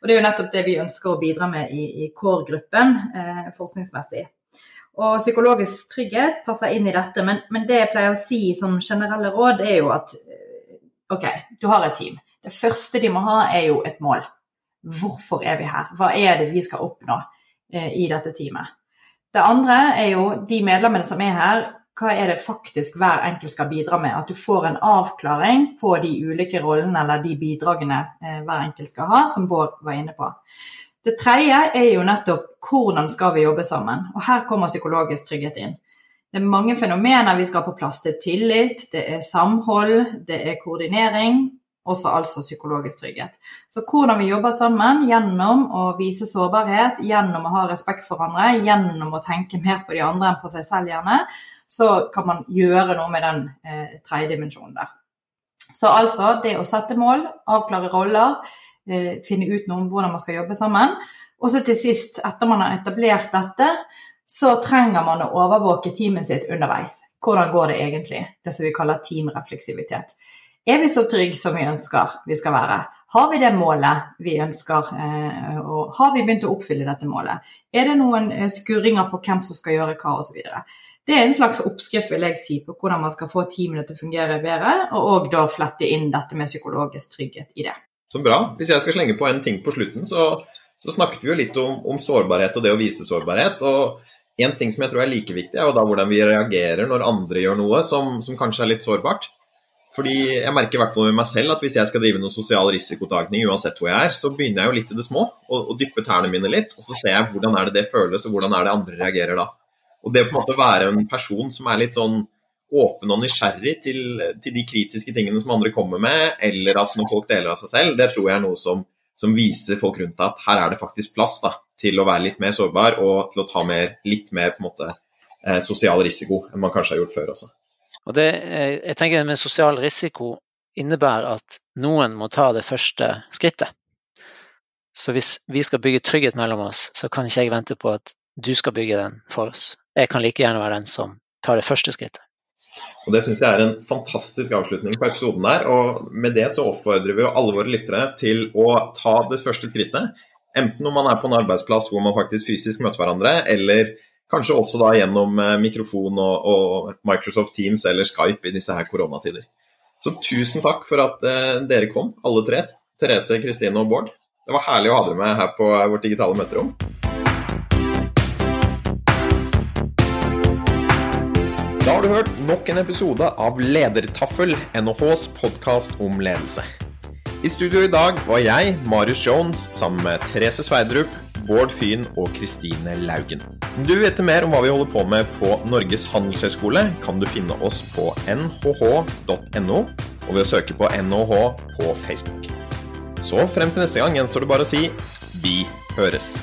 Og Det er jo nettopp det vi ønsker å bidra med i, i CORE-gruppen eh, forskningsmessig. Og Psykologisk trygghet passer inn i dette, men, men, det jeg pleier å si som generelle råd, er jo at eh, OK, du har et team. Det første de må ha, er jo et mål. Hvorfor er vi her? Hva er det vi skal oppnå eh, i dette teamet? Det andre er jo de medlemmene som er her, hva er det faktisk hver enkelt skal bidra med? At du får en avklaring på de ulike rollene eller de bidragene eh, hver enkelt skal ha, som Bård var inne på. Det tredje er jo nettopp hvordan skal vi jobbe sammen. Og her kommer psykologisk trygghet inn. Det er mange fenomener vi skal ha på plass. Det er tillit, det er samhold, det er koordinering, også altså psykologisk trygghet. Så hvordan vi jobber sammen gjennom å vise sårbarhet, gjennom å ha respekt for andre, gjennom å tenke mer på de andre enn på seg selv gjerne, så kan man gjøre noe med den eh, tredje dimensjonen der. Så altså det å sette mål, avklare roller, eh, finne ut noe om hvordan man skal jobbe sammen. Og så til sist, etter man har etablert dette, så trenger man å overvåke teamet sitt underveis. Hvordan går det egentlig? Det som vi kaller teamrefleksivitet. Er vi så trygge som vi ønsker vi skal være? Har vi det målet vi ønsker, eh, og har vi begynt å oppfylle dette målet? Er det noen eh, skurringer på hvem som skal gjøre hva osv.? Det er en slags oppskrift vil jeg si, på hvordan man skal få teamene til å fungere bedre, og da flette inn dette med psykologisk trygghet i det. Så bra. Hvis jeg skal slenge på en ting på slutten, så, så snakket vi jo litt om, om, sårbarhet og det å vise sårbarhet. og en ting som jeg tror er like viktig, er jo da hvordan vi reagerer når andre gjør noe som, som kanskje er litt sårbart. Fordi jeg merker i hvert fall med meg selv at hvis jeg skal drive noen sosial risikotakning, uansett hvor jeg er, så begynner jeg jo litt i det små og, og dypper tærne mine litt. Og så ser jeg hvordan er det det føles, og hvordan er det andre reagerer da. Og det å på en måte være en person som er litt sånn åpen og nysgjerrig til, til, de kritiske tingene som andre kommer med, eller at når folk deler av seg selv, det tror jeg er noe som, som viser folk rundt deg at her er det faktisk plass da, til å være litt mer sårbar og til å ta mer, litt mer på en måte, eh, sosial risiko enn man kanskje har gjort før også. Og det, jeg tenker med sosial risiko innebærer at noen må ta det første skrittet. Så hvis vi skal bygge trygghet mellom oss, så kan ikke jeg vente på at du skal bygge den for oss. Jeg kan like gjerne være den som tar det første skrittet. Og Det syns jeg er en fantastisk avslutning på episoden der. Og med det så oppfordrer vi jo alle våre lyttere til å ta det første skrittet. Enten om man er på en arbeidsplass hvor man faktisk fysisk møter hverandre, eller Kanskje også da gjennom eh, mikrofon og, og, Microsoft Teams eller Skype i disse her koronatider. Så tusen takk for at eh, dere kom, alle tre. Therese, Kristine og Bård. Det var herlig å ha dere med her på vårt digitale møterom. Da har du hørt nok en episode av Ledertaffel, NHHs podkast om ledelse. I studio i dag var jeg, Marius Jones, sammen med Therese Sverdrup, Bård Fyn og Kristine Laugen. Om du vite mer om hva vi holder på med på Norges handelshøyskole, kan du finne oss på nhh.no, og ved å søke på NHH på Facebook. Så frem til neste gang gjenstår det bare å si vi høres.